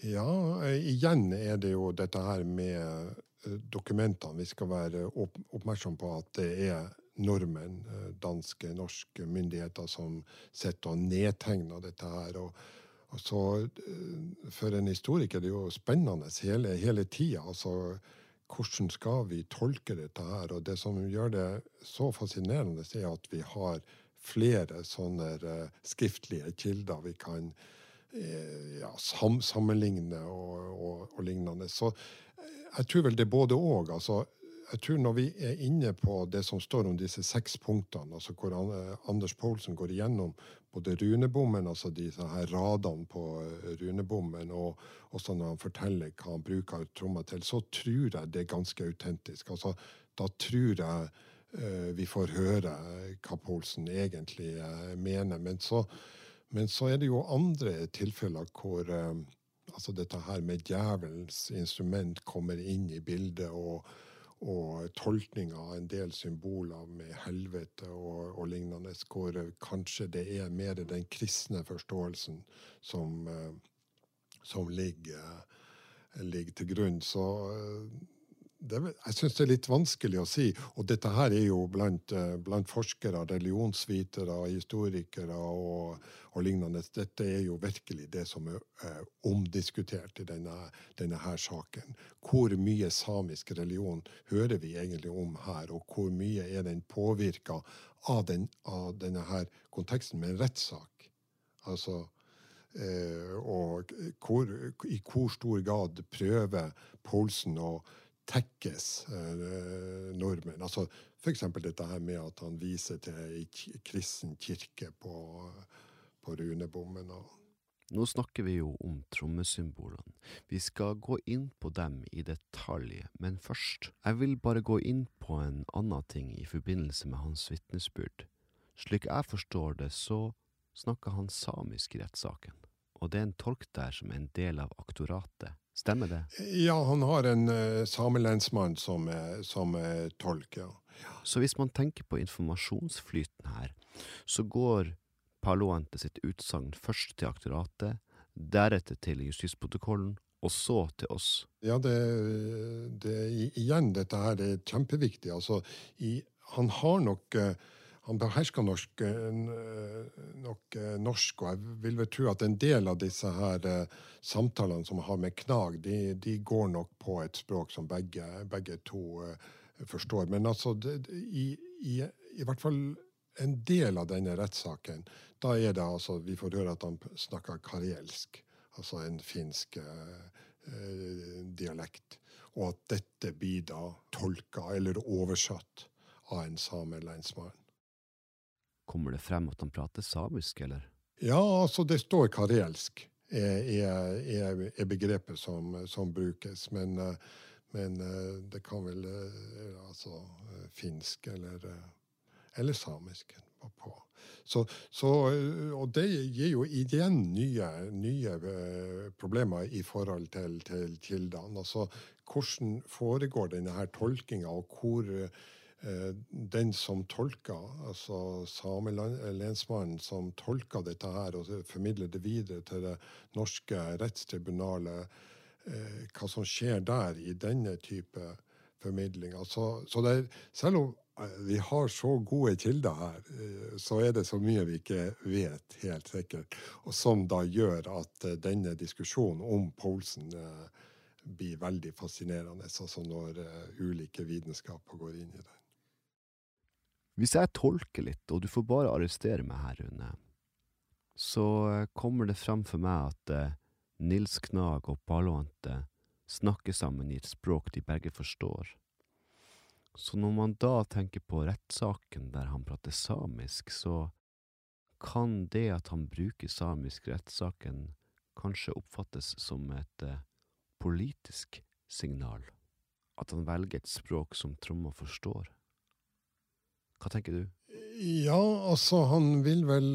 Ja, igjen er det jo dette her med eh, dokumentene. Vi skal være oppmerksom på at det er nordmenn, eh, danske, norske myndigheter som sitter og nedtegner dette her. Og, og så, eh, for en historiker det er jo spennende hele, hele tida. Altså, hvordan skal vi tolke dette her? Og det som gjør det så fascinerende, er at vi har flere sånne uh, skriftlige kilder vi kan uh, ja, sam sammenligne og, og, og, lignende. Så jeg tror vel det er både òg. Altså, jeg tror når vi er inne på det som står om disse seks punktene, altså hvor Anders Poulsen går igjennom både runebommen, altså disse her radene på runebommen, og også når han forteller hva han bruker tromma til, så tror jeg det er ganske autentisk. Altså, da tror jeg Eh, vi får høre hva Poulsen egentlig eh, mener. Men så, men så, er det jo andre tilfeller hvor eh, altså dette her med djevelens instrument kommer inn i bildet, og, og tolkning av en del symboler med helvete og, og, lignende, hvor kanskje det er mer den kristne forståelsen som, som ligger, ligger til grunn. Så det, jeg syns det er litt vanskelig å si. Og dette her er jo blant, eh, blant forskere, religionsvitere, historikere og, og, lignende. Dette er jo virkelig det som er eh, omdiskutert i denne, denne, her saken. Hvor mye samisk religion hører vi egentlig om her, og hvor mye er den påvirka av, den, av denne her konteksten med en rettssak? Altså eh, og hvor, i hvor stor grad prøver Poulsen å tekkes eh, nordmenn. Altså F.eks. dette her med at han viser til ei kristen kirke på, på runebommen. Nå snakker vi jo om trommesymbolene. Vi skal gå inn på dem i detalj, men først, jeg vil bare gå inn på en annen ting i forbindelse med hans vitnesbyrd. Slik jeg forstår det, så snakker han samisk i rettssaken, og det er en tolk der som er en del av aktoratet Stemmer det? Ja, han har en uh, samelensmann som, som er tolk, ja. Så hvis man tenker på informasjonsflyten her, så går Paloante sitt utsagn først til aktoratet, deretter til justisprotokollen, og så til oss. Ja, det, det igjen, dette her er kjempeviktig. Altså, i, han har nok uh, han behersker norsk, nok norsk, og jeg vil vel tro at en del av disse her samtalene som har med Knag, de, de går nok på et språk som begge, begge to forstår. Men altså, det, i, i, i hvert fall en del av denne rettssaken, da er det altså Vi får høre at han snakker karelsk, altså en finsk eh, dialekt. Og at dette blir da tolka eller oversatt av en samelensmann. Kommer det frem at han prater samisk, eller? Ja, altså det står karelsk, er, begrepet som, som, brukes. Men, men, det kan vel altså finsk eller, eller samisk. Så, så, og det gir jo igjen nye, nye problemer i forhold til, til kildene. Altså, hvordan foregår denne her tolkinga, og hvor eh, den som tolka, altså samelensmannen som tolka dette her og formidler det videre til det norske rettstribunalet, eh, hva som skjer der i denne type formidling. Altså, så det, selv om eh, vi har så gode kilder her, eh, så er det så mye vi ikke vet helt sikkert. Og som da gjør at eh, denne diskusjonen om Poulsen blir veldig fascinerende, altså når ulike vitenskaper går inn i den. Hvis jeg tolker litt, og du får bare arrestere meg her, Rune, så kommer det frem for meg at Nils Knag og Paloante snakker sammen i et språk de begge forstår. Så når man da tenker på rettssaken der han prater samisk, så kan det at han bruker samisk i rettssaken kanskje oppfattes som et eh, politisk signal? At han velger et språk som Tromma forstår? Hva tenker du? Ja, altså han vil vel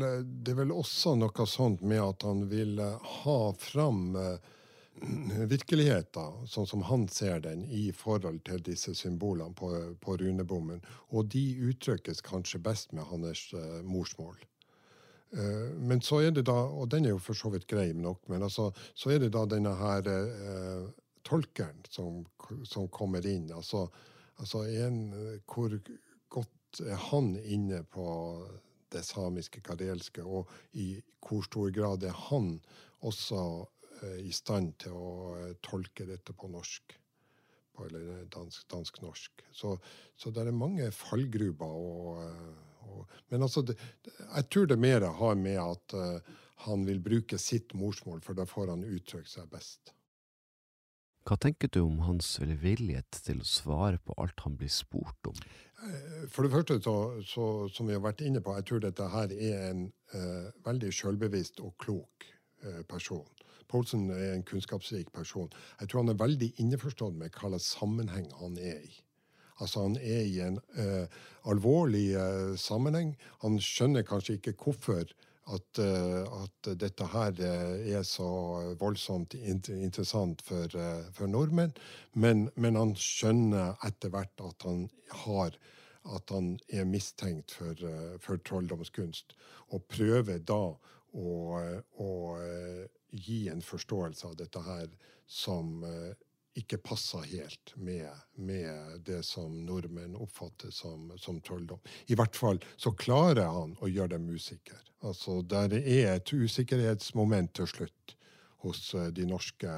Det er vel også noe sånt med at han vil ha fram eh, virkeligheten, sånn som han ser den, i forhold til disse symbolene på, på runebommen. Og de uttrykkes kanskje best med hans uh, morsmål. Men så er det da, og den er jo for så vidt grei nok, men altså, så er det da denne her eh, tolkeren som, som, kommer inn. Altså, altså en, hvor er han inne på det samiske karelske, og i hvor stor grad er han også Eh, i stand til å eh, tolke dette på norsk. Eller dansk-norsk. Dansk så, så det er mange fallgruber. Og, eh, og, men altså, jeg tror det mer har med at han vil bruke sitt morsmål, for da får han uttrykt seg best. Hva tenker du om hans villighet til å svare på alt han blir spurt om? For det første, så, så, som vi har vært inne på, jeg tror dette her er en eh, veldig selvbevisst og klok eh, person. Poulsen er en kunnskapsrik person. Jeg tror han er veldig innforstått med hva slags sammenheng han er i. Altså Han er i en eh, alvorlig uh, sammenheng. Han skjønner kanskje ikke hvorfor at, uh, at dette her er så voldsomt interessant for, for nordmenn, men, men, han skjønner etter hvert at han har at han er mistenkt for, for trolldomskunst, og prøver da å, å gi en forståelse av dette her som eh, ikke passer helt med, med, det som nordmenn oppfatter som, som, trolldom. I hvert fall så klarer han å gjøre dem usikre. Altså, der er et usikkerhetsmoment til slutt hos eh, de norske,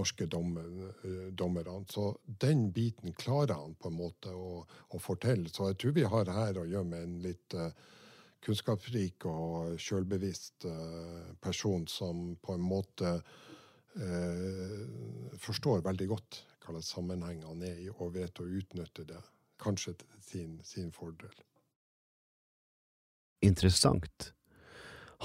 norske eh, dommerne. Så den biten klarer han på en måte å, å, fortelle. Så jeg tror vi har her å gjøre med en litt uh, kunnskapsrik og sjølbevisst eh, person som på en måte eh, forstår veldig godt hva slags sammenhengene er i, og vet å utnytte det, kanskje til sin, sin fordel. Interessant.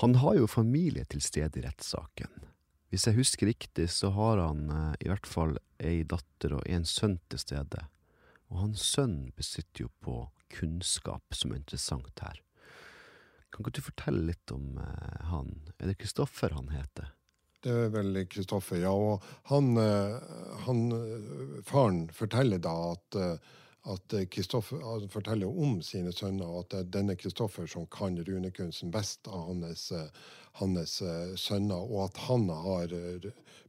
Han har jo familie til stede i rettssaken. Hvis jeg husker riktig, så har han eh, i hvert fall ei datter og en sønn til stede. Og hans sønn besitter jo på kunnskap som er interessant her. Kan ikke du fortelle litt om eh, han? Er det Kristoffer han heter? Det er vel Kristoffer, ja. Og han, uh, han uh, Faren forteller da at at Kristoffer forteller om sine sønner, og at det er denne Kristoffer som kan runekunsten best av hans, hans, sønner, og at han har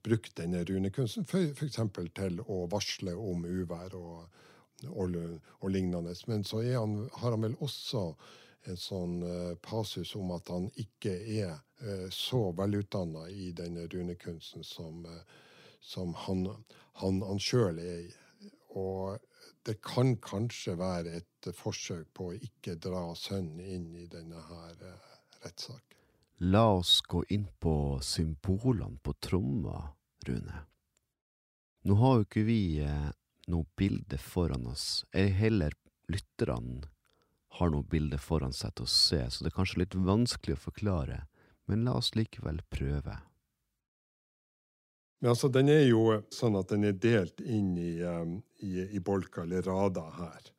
brukt denne runekunsten f.eks. til å varsle om uvær og, og, og lignende. Men så han, har han vel også en sånn pasus om at han ikke er så velutdanna i denne runekunsten som, uh, som han, han, han sjøl er. Og det kan kanskje være et forsøk på å ikke dra sønnen inn i denne her rettssaken. La oss gå inn på symbolene på tromma, Rune. Nå har jo ikke vi noe bilde foran oss, ei heller lytterne har noe bilde foran seg til å se, så det er kanskje litt vanskelig å forklare, men la oss likevel prøve. Men altså, den er jo sånn at den er delt inn i, i, i bolker eller rader her.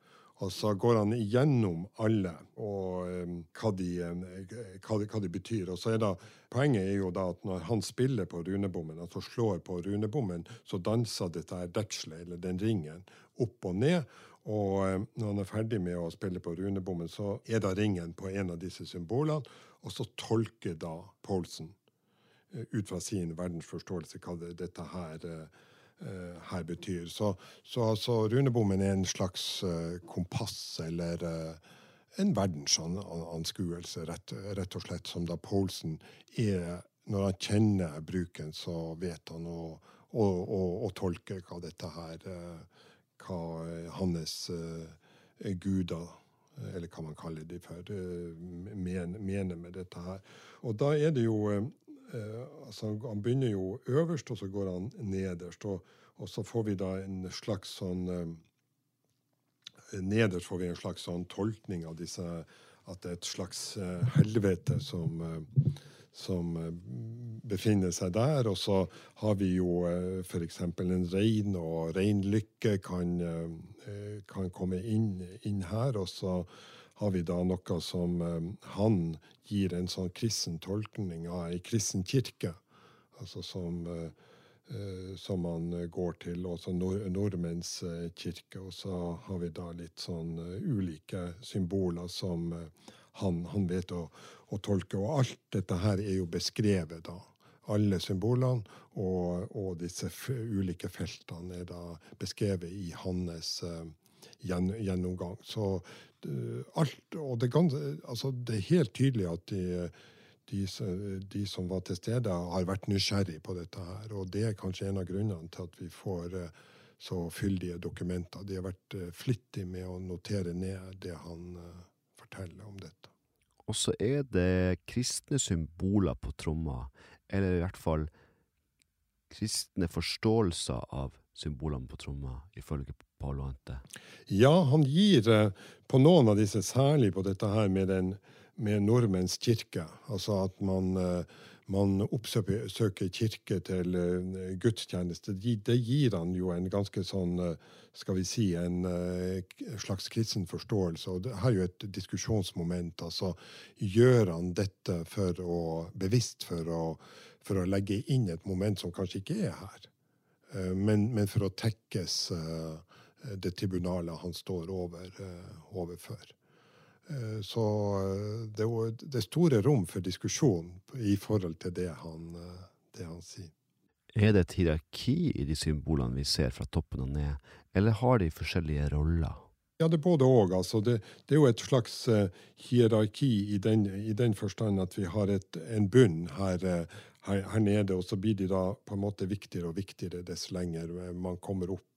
Og så går han igjennom alle og um, hva, de, hva, de, hva, de, betyr. Og så er da, Poenget er jo da at når han spiller på runebommen, altså slår på runebommen, så danser dette her dekselet, eller den ringen, opp og ned. Og um, når han er ferdig med å spille på runebommen, så er da ringen på en av disse symbolene, og så tolker da Paulsen uh, ut fra sin verdensforståelse hva dette her uh, uh, her betyr. Så, så altså, runebommen er en slags kompass eller en verdensanskuelse, rett, rett, og slett, som da Paulsen er Når han kjenner bruken, så vet han å, å, å, å tolke hva dette her Hva hans guder eller hva man kaller de for, mener med dette her. Og da er det jo eh, altså Han begynner jo øverst, og så går han nederst. Og, og så får vi da en slags sånn eh, Nederst får vi en slags sånn tolkning av disse At det er et slags eh, helvete som, eh, som eh, befinner seg der. Og så har vi jo eh, f.eks. en rein, og reinlykke kan, kan komme inn, inn her. Og så har vi da noe som han gir en sånn kristen tolkning av ei kristen kirke. Altså som, som man går til, også nord nordmenns kirke. Og så har vi da litt sånn ulike symboler som han, han, vet å, å, tolke. Og alt dette her er jo beskrevet, da. Alle symbolene og, og disse ulike feltene er da beskrevet i hans gjennomgang. Så uh, alt Og det, kan, altså, det, er helt tydelig at de, de, de, som var til stede, har vært nysgjerrig på dette her. Og det er kanskje en av grunnene til at vi får eh, så fyldige dokumenter. De har vært eh, flittige med å notere ned det han forteller om dette. Og så er det kristne symboler på tromma, eller i hvert fall kristne forståelser av symbolene på tromma, ifølge Paolo Ante? Ja, han gir eh, på noen av disse, særlig på dette her med, den, med nordmenns kirke. Altså at man, eh, man oppsøker kirke til eh, gudstjeneste. Det gir han jo en ganske sånn skal vi si, en slags kristen forståelse. Og det er jo et diskusjonsmoment. Altså, gjør han dette for å, bevisst for å, for å legge inn et moment som kanskje ikke er her? Men, men for å tekkes det tribunalet han står over, eh, overfor. Eh, så eh, det er store rom for diskusjon i forhold til det han, det han sier. Er det et hierarki i de symbolene vi ser fra toppen og ned, eller har de forskjellige roller? Ja, det er både òg. Altså det, det, er jo et slags uh, hierarki i den, i den, forstand at vi har et, en bunn her, uh, her, her, nede, og så blir de da på en måte viktigere og viktigere dess lenger man kommer opp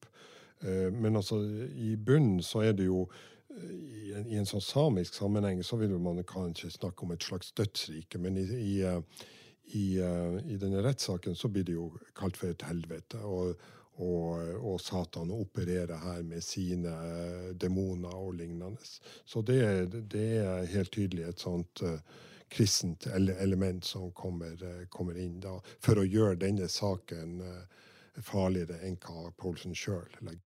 Uh, men altså, i bunnen så er det jo eh, i en, i en sånn samisk sammenheng så vil man kanskje snakke om et slags dødsrike, men i, i, eh, i, i denne rettssaken så blir det jo kalt for et helvete. Og, og, og Satan opererer her med sine demoner og lignende. Så det, det er helt tydelig et sånt kristent element som kommer, kommer, inn da, for å gjøre denne saken farligere enn hva Poulsen sjøl legger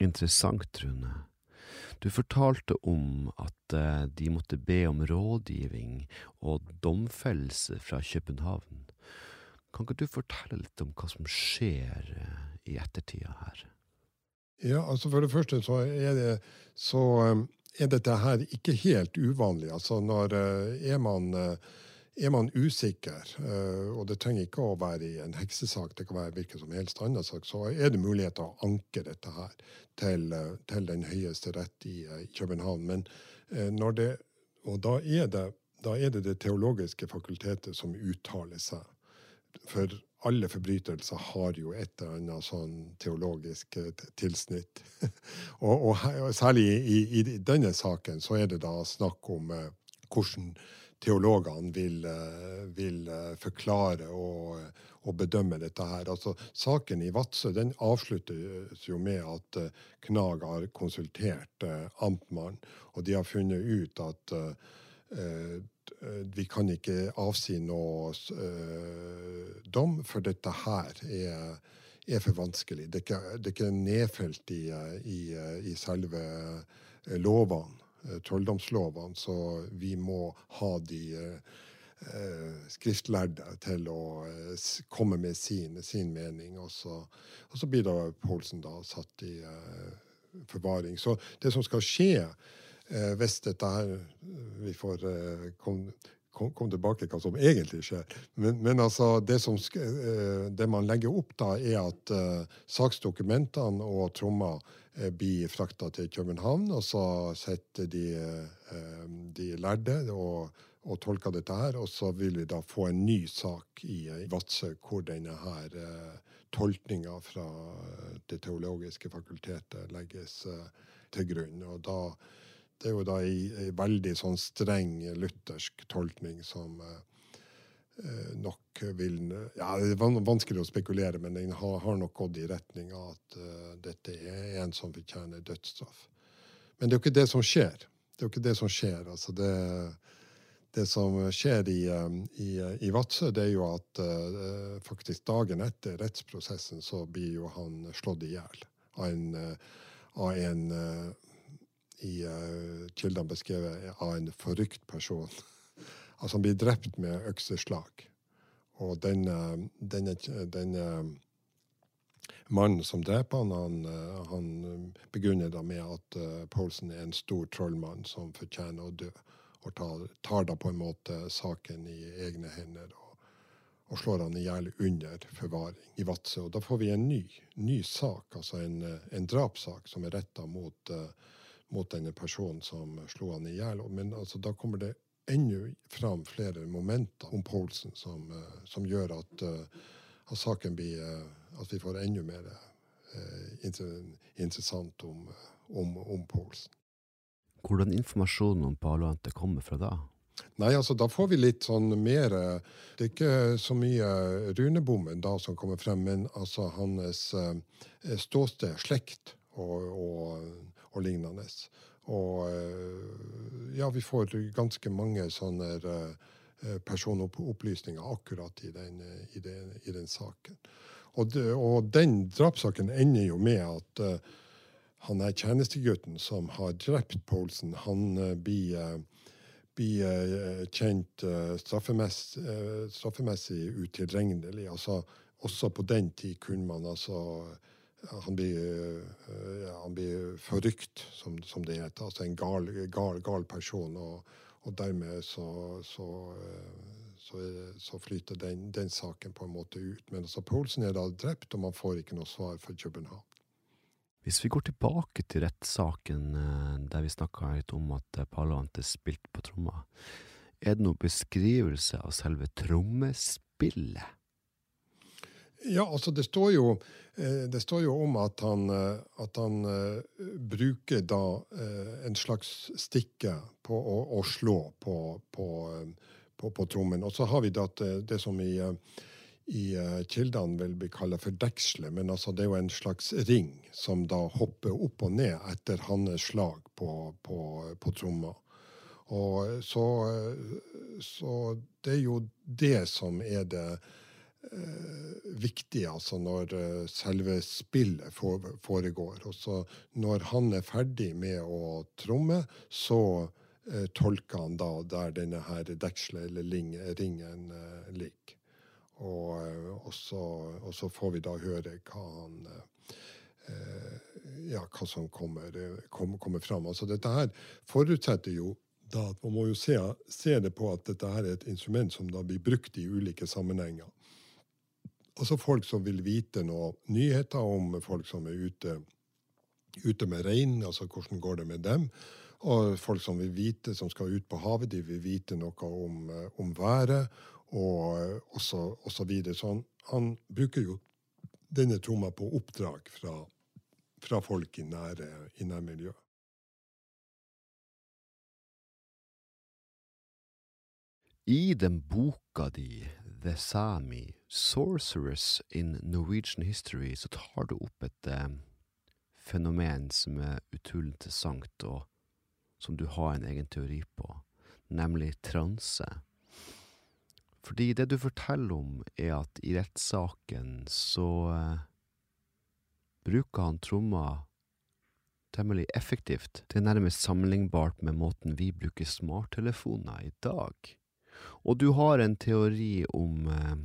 Interessant, Rune. Du fortalte om at eh, de måtte be om rådgivning og domfellelse fra København. Kan ikke du fortelle litt om hva som skjer eh, i ettertida her? Ja, altså For det første så er, det, så eh, er dette her ikke helt uvanlig. Altså når er man er man usikker, eh, og det trenger ikke å være i en heksesak, det kan være hvilken som helst annen sak, så er det mulighet til å anke dette her til, eh, til den høyeste rett i, eh, København. Men når det, og da, er det, da er det det teologiske fakultetet som uttaler seg. For alle forbrytelser har jo et eller annet sånn teologisk tilsnitt. (laughs) og, og, og, særlig i, i, denne saken så er det da snakk om eh, hvordan teologene vil, eh, vil eh, forklare og, og, bedømme dette her. Altså, saken i Vadsø avsluttes jo med at uh, Knag har konsultert amtmannen, og de har funnet ut at uh, Eh, vi kan ikke avsi noe uh, dom, for dette her er, er for vanskelig. Det er ikke, det er ikke nedfelt i, i, i, selve lovene, trolldomslovene, så vi må ha de uh, skriftlærde til å komme med sin, sin mening. Og så, og så, blir da Poulsen da satt i forvaring. Så det som skal skje eh, hvis dette her Vi får eh, kom, kom tilbake hva som egentlig skjer. Men, men altså, det, som, eh, det, man legger opp da, er at uh, saksdokumentene og tromma uh, blir frakta til København, og så setter de, uh, de lærde og, og, tolker dette her, og så vil vi da få en ny sak i, Vadsø hvor denne her tolkninga fra Det teologiske fakultetet legges til grunn. og da det er jo da ei, veldig sånn streng luthersk tolkning som eh, eh, nok vil Ja, det er vanskelig å spekulere, men den har, har nok gått i retning av at eh, dette er en som fortjener dødsstraff. Men det er jo ikke det som skjer. Det er jo ikke det som skjer. Altså det, det som skjer i, i, i Vadsø, det er jo at uh, faktisk dagen etter rettsprosessen så blir jo han slått i hjel av en, uh, av en i uh, kildene beskrevet av en forrykt person. (laughs) altså han blir drept med økseslag. Og denne, denne, denne mannen som dreper han, han, eh, han begrunner da med at uh, Poulsen er en stor trollmann som fortjener å dø. Og tar, tar da på en måte saken i egne hender og, og slår han i hjel under forvaring i Vadsø. Og da får vi en ny, ny sak, altså en, en drapssak som er retta mot uh, mot denne personen som slo han i hjel. Men altså, da kommer det ennå fram flere momenter om Poulsen som, uh, som gjør at, uh, at, saken blir uh, At vi får enda mer interessant om, om, om Poulsen. Hvordan informasjonen om Paloante kommer fra da? Nei, altså Da får vi litt sånn mer Det er ikke så mye runebommen da som kommer frem, men altså hans ståsted, slekt og, og og lignende. Og eh, ja, vi får ganske mange sånne eh, personopplysninger akkurat i den, i den, i den saken. Og, det, og, den drapssaken ender jo med at uh, han er tjenestegutten som har drept Poulsen, han blir, blir kjent straffemessig, straffemessig utilregnelig. Altså, også på den tid kunne man altså han blir, eh, han blir forrykt, som, som, det heter. Altså en gal, gal, gal person. Og, og dermed så, så, eh, så, så flyter den, den, saken på en måte ut. Men altså Poulsen er da drept, og man får ikke noe svar fra København. Hvis vi går tilbake til rettssaken eh, der vi snakka litt om at Palavante spilte på tromma, er det noen beskrivelse av selve trommespillet? Ja, altså det står jo, eh, det står jo om at han, eh, at han uh, bruker da en slags stikke på å, å slå på, på, på, på, trommen. Og så har vi da det, som i, i kildene vil bli kalt for deksle, men altså det er jo en slags ring som da hopper opp og ned etter hans slag på, på, tromma. Og så, så det er jo det som er det Eh, viktig altså når eh, selve spillet foregår. Og så når han er ferdig med å tromme, så eh, tolker han da der denne her dekselet eller ringen eh, ligger. Og, eh, og, så, og, så, får vi da høre hva han eh, ja, hva som kommer, kommer fram. Altså dette her forutsetter jo da at man må jo se, se, det på at dette her er et instrument som da blir brukt i ulike sammenhenger. Altså folk som vil vite noe nyheter om folk som er ute, ute med rein, altså hvordan går det med dem. Og folk som vil vite, som skal ut på havet, de vil vite noe om, om været og, og, så, og så videre. Så han, han bruker jo denne tromma på oppdrag fra, fra folk i nære, i nærmiljøet. I den boka di, The Sami, Sorcerers in Norwegian History, så tar du opp et eh, fenomen som er utrolig interessant, og som du har en egen teori på, nemlig transe. Fordi det du forteller om, er at i rettssaken så eh, bruker han tromma temmelig effektivt. Det er nærmest sammenlignbart med måten vi bruker smarttelefoner i dag. Og du har en teori om eh,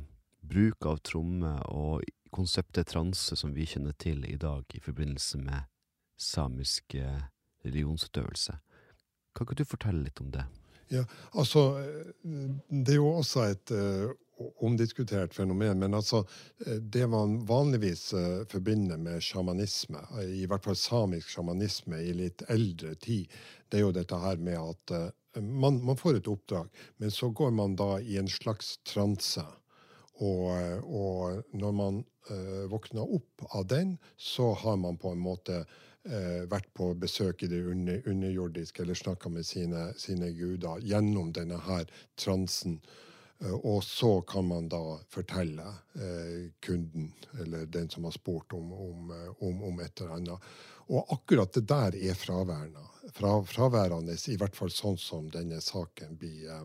bruk av tromme og konseptet transe som vi kjenner til i dag i forbindelse med samisk eh, religionsutøvelse. Kan ikke du fortelle litt om det? Ja, altså Det er jo også et uh, omdiskutert fenomen. Men altså, det man vanligvis uh, forbinder med sjamanisme, i hvert fall samisk sjamanisme i litt eldre tid, det er jo dette her med at uh, man, man, får et oppdrag, men så går man da i en slags transe. Og, og når man uh, våkner opp av den, så har man på en måte uh, vært på besøk i det under, underjordiske eller snakka med sine, sine, guder gjennom denne her transen. Uh, og så kan man da fortelle kunden, eller den som har spurt om, om, om, om et eller annet. Og akkurat det der er fraværende, fra, fraværende, i hvert fall sånn som denne saken blir,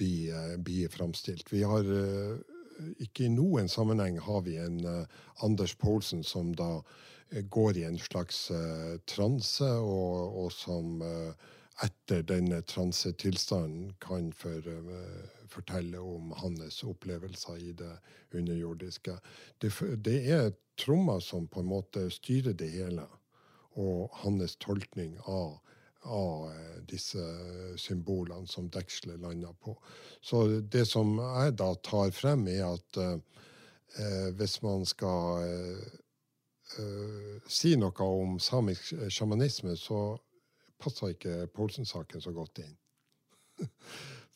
blir, blir. Vi har ikke i noen sammenheng har vi en uh, Anders Poulsen som da uh, går i en slags uh, transe, og, og som etter denne transetilstanden kan for, fortelle om hans opplevelser i det underjordiske. Det, det er trommer som på en måte styrer det hele og hans tolkning av, av eh, disse symbolene som dekselet lander på. Så det som jeg da tar frem, er at eh, hvis man skal eh, eh, si noe om samisk sjamanisme, så passer ikke Poulsen-saken så godt inn. (laughs)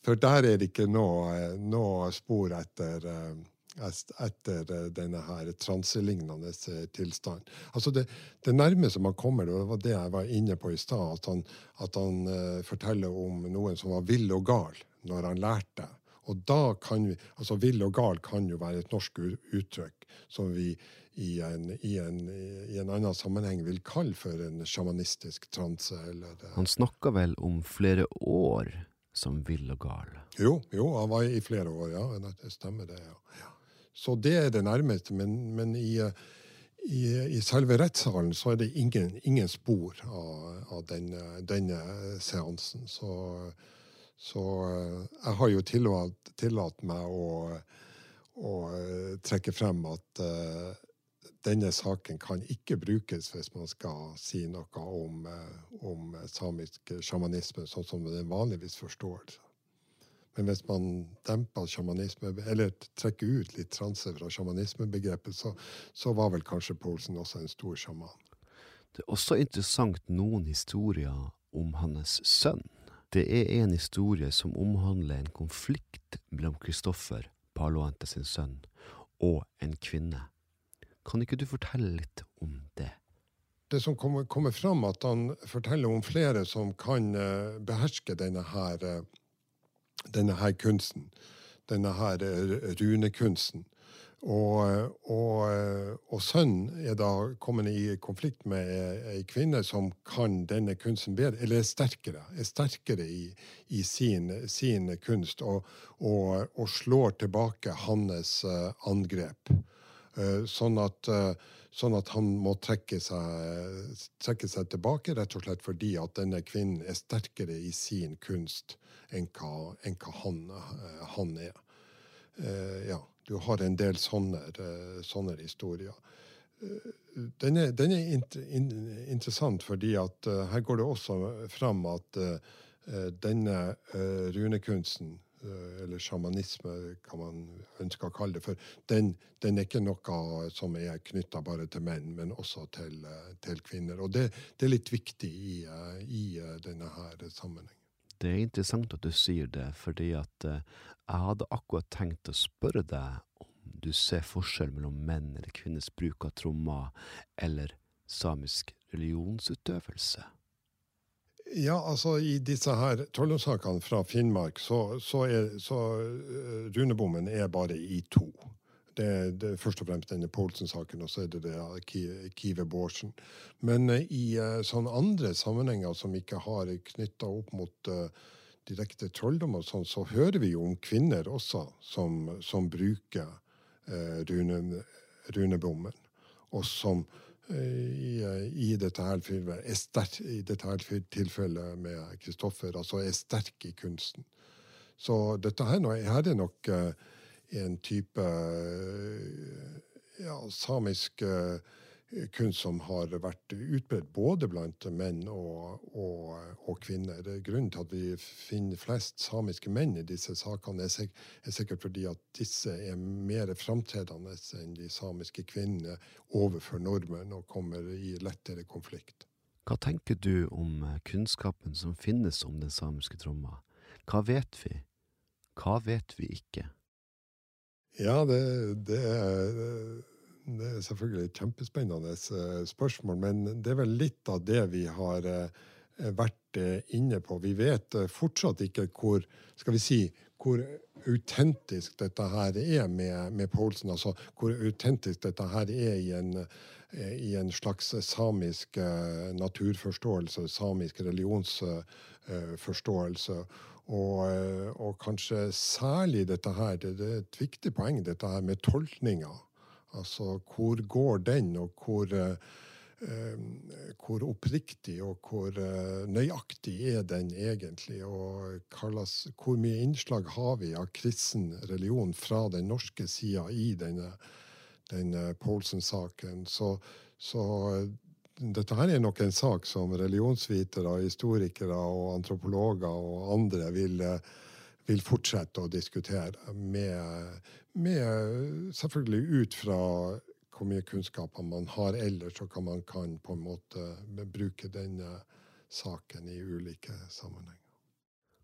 For der er det ikke noe, noe spor etter eh, etter eh, denne her transelignende eh, tilstand. Altså det, det, nærmeste man kommer, det var det jeg var inne på i stad, at han, at han uh, forteller om noen som var vill og gal når han lærte. Og da kan vi, altså Vill og gal kan jo være et norsk uttrykk som vi i en, i, en, i en, annen sammenheng vil kalle for en sjamanistisk transe. Eller, han snakka vel om flere år som vill og gal? Jo, jo, han var i flere år, ja. Det stemmer, det. ja. Så det er det nærmeste. Men, men i, i, i, selve rettssalen så er det ingen, ingen spor av, av denne, denne, seansen. Så, så, jeg har jo tillatt, tillatt meg å, å, trekke frem at uh, denne saken kan ikke brukes hvis man skal si noe om, om samisk sjamanisme sånn som den vanligvis forstår. Men hvis man demper sjamanisme, eller trekker ut litt transe fra sjamanismebegrepet, så, så var vel kanskje Poulsen også en stor sjaman. Det er også interessant noen historier om hans sønn. Det er en historie som omhandler en konflikt mellom Kristoffer, Paloante sin sønn, og en kvinne. Kan ikke du fortelle litt om det? Det som kommer, kommer fram, at han forteller om flere som kan uh, beherske denne her uh, denne her kunsten. Denne her eh, runekunsten. Og, og, eh, og, sønnen er da kommet i konflikt med ei kvinne som kan denne kunsten bedre, eller er sterkere, er sterkere i, i sin, sin, kunst, og, og, slår tilbake hans angrep. Sånn, at, sånn at, han må trekke seg, trekke seg, tilbake, rett og slett fordi at denne kvinnen er sterkere i sin kunst enn hva, enn hva han, eh, han, er. Uh, ja, du har en del sånne, eh, sånne historier. Den er, den er int, in, interessant fordi at uh, her går det også fram at uh, denne uh, runekunsten eller sjamanisme, kan man ønske å kalle det. For den, den er ikke noe som er knytta bare til menn, men også til, eh, til kvinner. Og det, det, er litt viktig i, eh, i denne her sammenhengen. Det er interessant at du sier det, fordi at jeg hadde akkurat tenkt å spørre deg om du ser forskjell mellom menn eller kvinners bruk av trommer eller samisk religionsutøvelse. Ja, altså i disse her trollomsakene fra Finnmark, så, så er så uh, runebommen er bare i to. Det, er først og fremst denne Poulsen-saken, og så er det det Kive Bårdsen. Men uh, i uh, sånne andre sammenhenger som ikke har knytta opp mot direkte trolldom, og sånn, så hører vi jo om kvinner også som, som bruker rune, runebommen, og som i, dette her, tilfellet med Kristoffer, altså er sterk i kunsten. Så dette her, her er nok uh, en type uh, ja, samisk uh, kunst som har vært utbredt både blant menn og, og, og, kvinner. Grunnen til at vi finner flest samiske menn i disse sakene, er, sik er sikkert fordi at disse er mer framtredende enn de samiske kvinnene overfor nordmenn og kommer i lettere konflikt. Hva tenker du om kunnskapen som finnes om den samiske tromma? Hva vet vi? Hva vet vi ikke? Ja, det, det er det er selvfølgelig et kjempespennende eh, spørsmål, men det er vel litt av det vi har eh, vært eh, inne på. Vi vet fortsatt ikke hvor skal vi si, hvor autentisk dette her er med, med Poulsen. Altså hvor autentisk dette her er i en, i en slags samisk naturforståelse, samisk religionsforståelse. Og, og, kanskje særlig dette her, det, er et viktig poeng, dette her med tolkninga Altså hvor går den, og hvor, eh, hvor oppriktig og hvor eh, nøyaktig er den egentlig? Og hvor mye innslag har vi av kristen religion fra den norske sida i denne, denne Poulsen-saken? Så, så dette her er nok en sak som religionsvitere, historikere og antropologer og andre vil, vil fortsette å diskutere med, med selvfølgelig ut fra hvor mye kunnskaper man har ellers, og hva man kan på en måte bruke denne saken i ulike sammenhenger.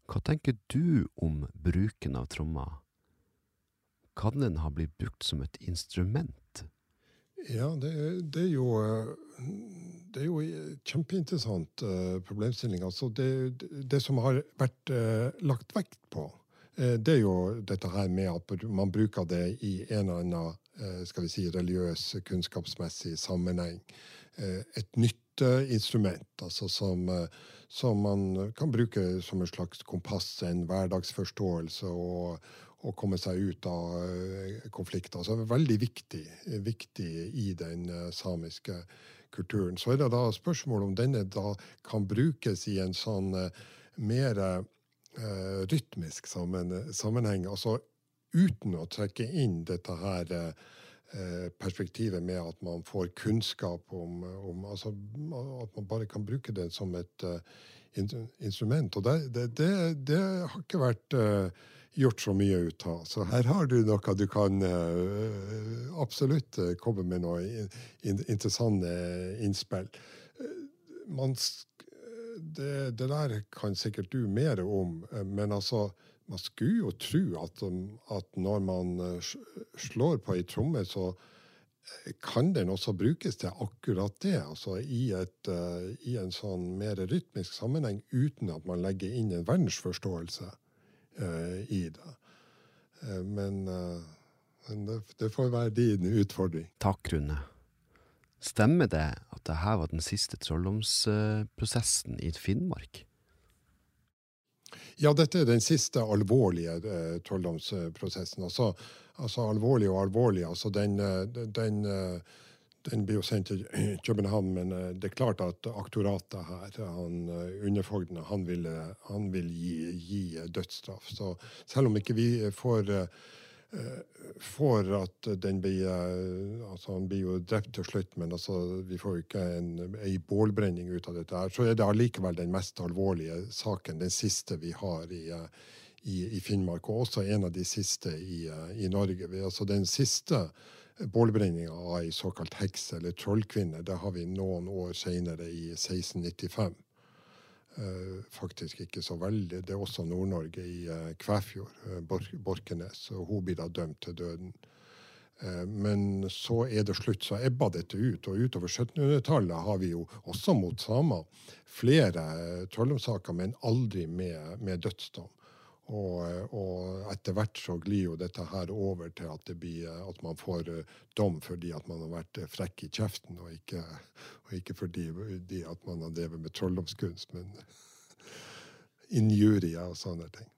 Hva tenker du om bruken av tromma? Kan den ha blitt brukt som et instrument? Ja, det, det er jo det er jo kjempeinteressant uh, problemstilling. Altså det, det, som har vært uh, lagt vekt på, uh, det er jo dette her med at man bruker det i en eller annen skal vi si, religiøs, kunnskapsmessig sammenheng. et nytt instrument, altså som, som, man kan bruke som en slags kompass, en hverdagsforståelse. og å komme seg ut av konflikter. Så det er veldig viktig, viktig i den samiske kulturen. Så er det da spørsmål om denne da kan brukes i en sånn uh, mer uh, rytmisk sammen, sammenheng. Altså uten å trekke inn dette her uh, perspektivet med at man får kunnskap om, om altså, At man bare kan bruke det som et instrument. Og det, det, det, det har ikke vært gjort så mye ut av. Så her har du noe du kan uh, absolutt uh, komme med noen in interessante innspill. Uh, man, det, det, der kan sikkert du mer om, men altså man skulle jo tro at, at når man slår på ei tromme, så kan den også brukes til akkurat det. Altså i, et, i en sånn mer rytmisk sammenheng, uten at man legger inn en verdensforståelse. Eh, i det. Eh, men, eh, men det, det, får være din utfordring. Takk, Rune. Stemmer det at dette var den siste trolldomsprosessen i Finnmark? Ja, dette er den siste alvorlige eh, trolldomsprosessen. Altså, altså, alvorlig og alvorlig. Altså den, den den blir jo sendt til København, men eh, det er klart at aktoratet her, han, eh, underfogdene, han, vil, han vil gi, gi, dødsstraff. Så selv om ikke vi får, for at den blir altså Han blir jo drept til slutt, men altså, vi får jo ikke en, en bålbrenning ut av dette. her, Så er det allikevel den mest alvorlige saken, den siste vi har i, i, i, Finnmark, og også en av de siste i, i Norge. Altså Den siste bålbrenninga av ei såkalt heks eller trollkvinne, det har vi noen år seinere, i 1695. Uh, faktisk ikke så veldig. Det er også Nord-Norge, i uh, Kvæfjord, uh, Borkenes. og Hun blir da dømt til døden. Men så er det slutt, så ebba dette ut. Og utover 1700-tallet har vi jo også mot samer flere trolldomssaker, men aldri med, med dødsdom. Og, og, etter hvert så glir jo dette her over til at, blir, at man får uh, dom fordi at man har vært frekk i kjeften, og ikke, og ikke fordi at man har drevet med trolldomskunst, men (laughs) injurier og sånne ting.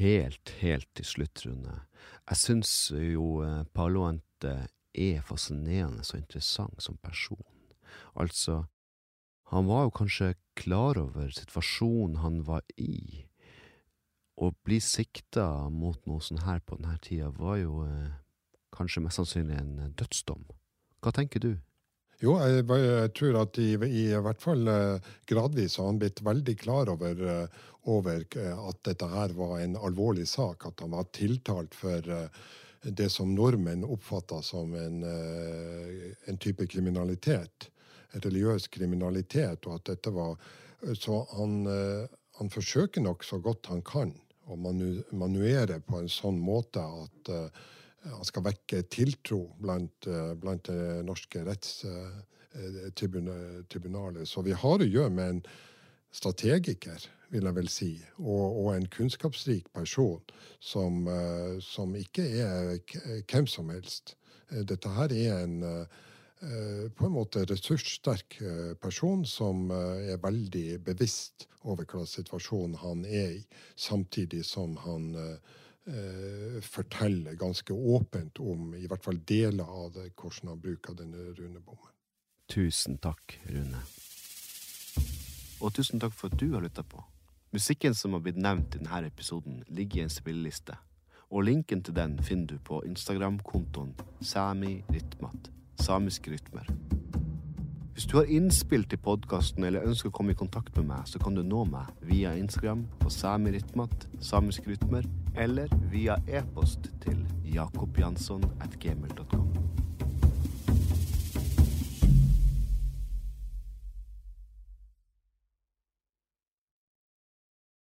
Helt, helt til slutt, Rune. Jeg syns jo Paolo Paloente er fascinerende og interessant som person. Altså, han var jo kanskje klar over situasjonen han var i å bli sikta mot noe sånt her på denne tida var jo eh, kanskje mest sannsynlig en eh, dødsdom. Hva tenker du? Jo, jeg, jeg tror at i, i, hvert fall eh, gradvis har han blitt veldig klar over, eh, over, at dette her var en alvorlig sak. At han var tiltalt for det som nordmenn oppfatta som en, en, type kriminalitet. Religiøs kriminalitet. Og at dette var Så han, han forsøker nok så godt han kan og manu manuere på en sånn måte at uh, han skal vekke tiltro blant, uh, blant det norske rettstribunalet. Så vi har å gjøre med en strategiker, vil jeg vel si, og, og en kunnskapsrik person som, som ikke er hvem som helst. Dette her er en Eh, på en måte ressurssterk eh, person som eh, er veldig bevisst over hva situasjonen han er i, samtidig som han forteller ganske åpent om i hvert fall deler av det, hvordan han bruker denne runebommen. Tusen takk, Rune. Og tusen takk for at du har lytta på. Musikken som har blitt nevnt i denne episoden, ligger i en spilleliste, og linken til den finner du på Instagram-kontoen Sami Ritmat samiske rytmer. Hvis du har innspill til podkasten eller ønsker å komme i kontakt med meg, så kan du nå meg via Instagram på samirytmat, samiske rytmer, eller via e-post til jakobjansson at gmail.com.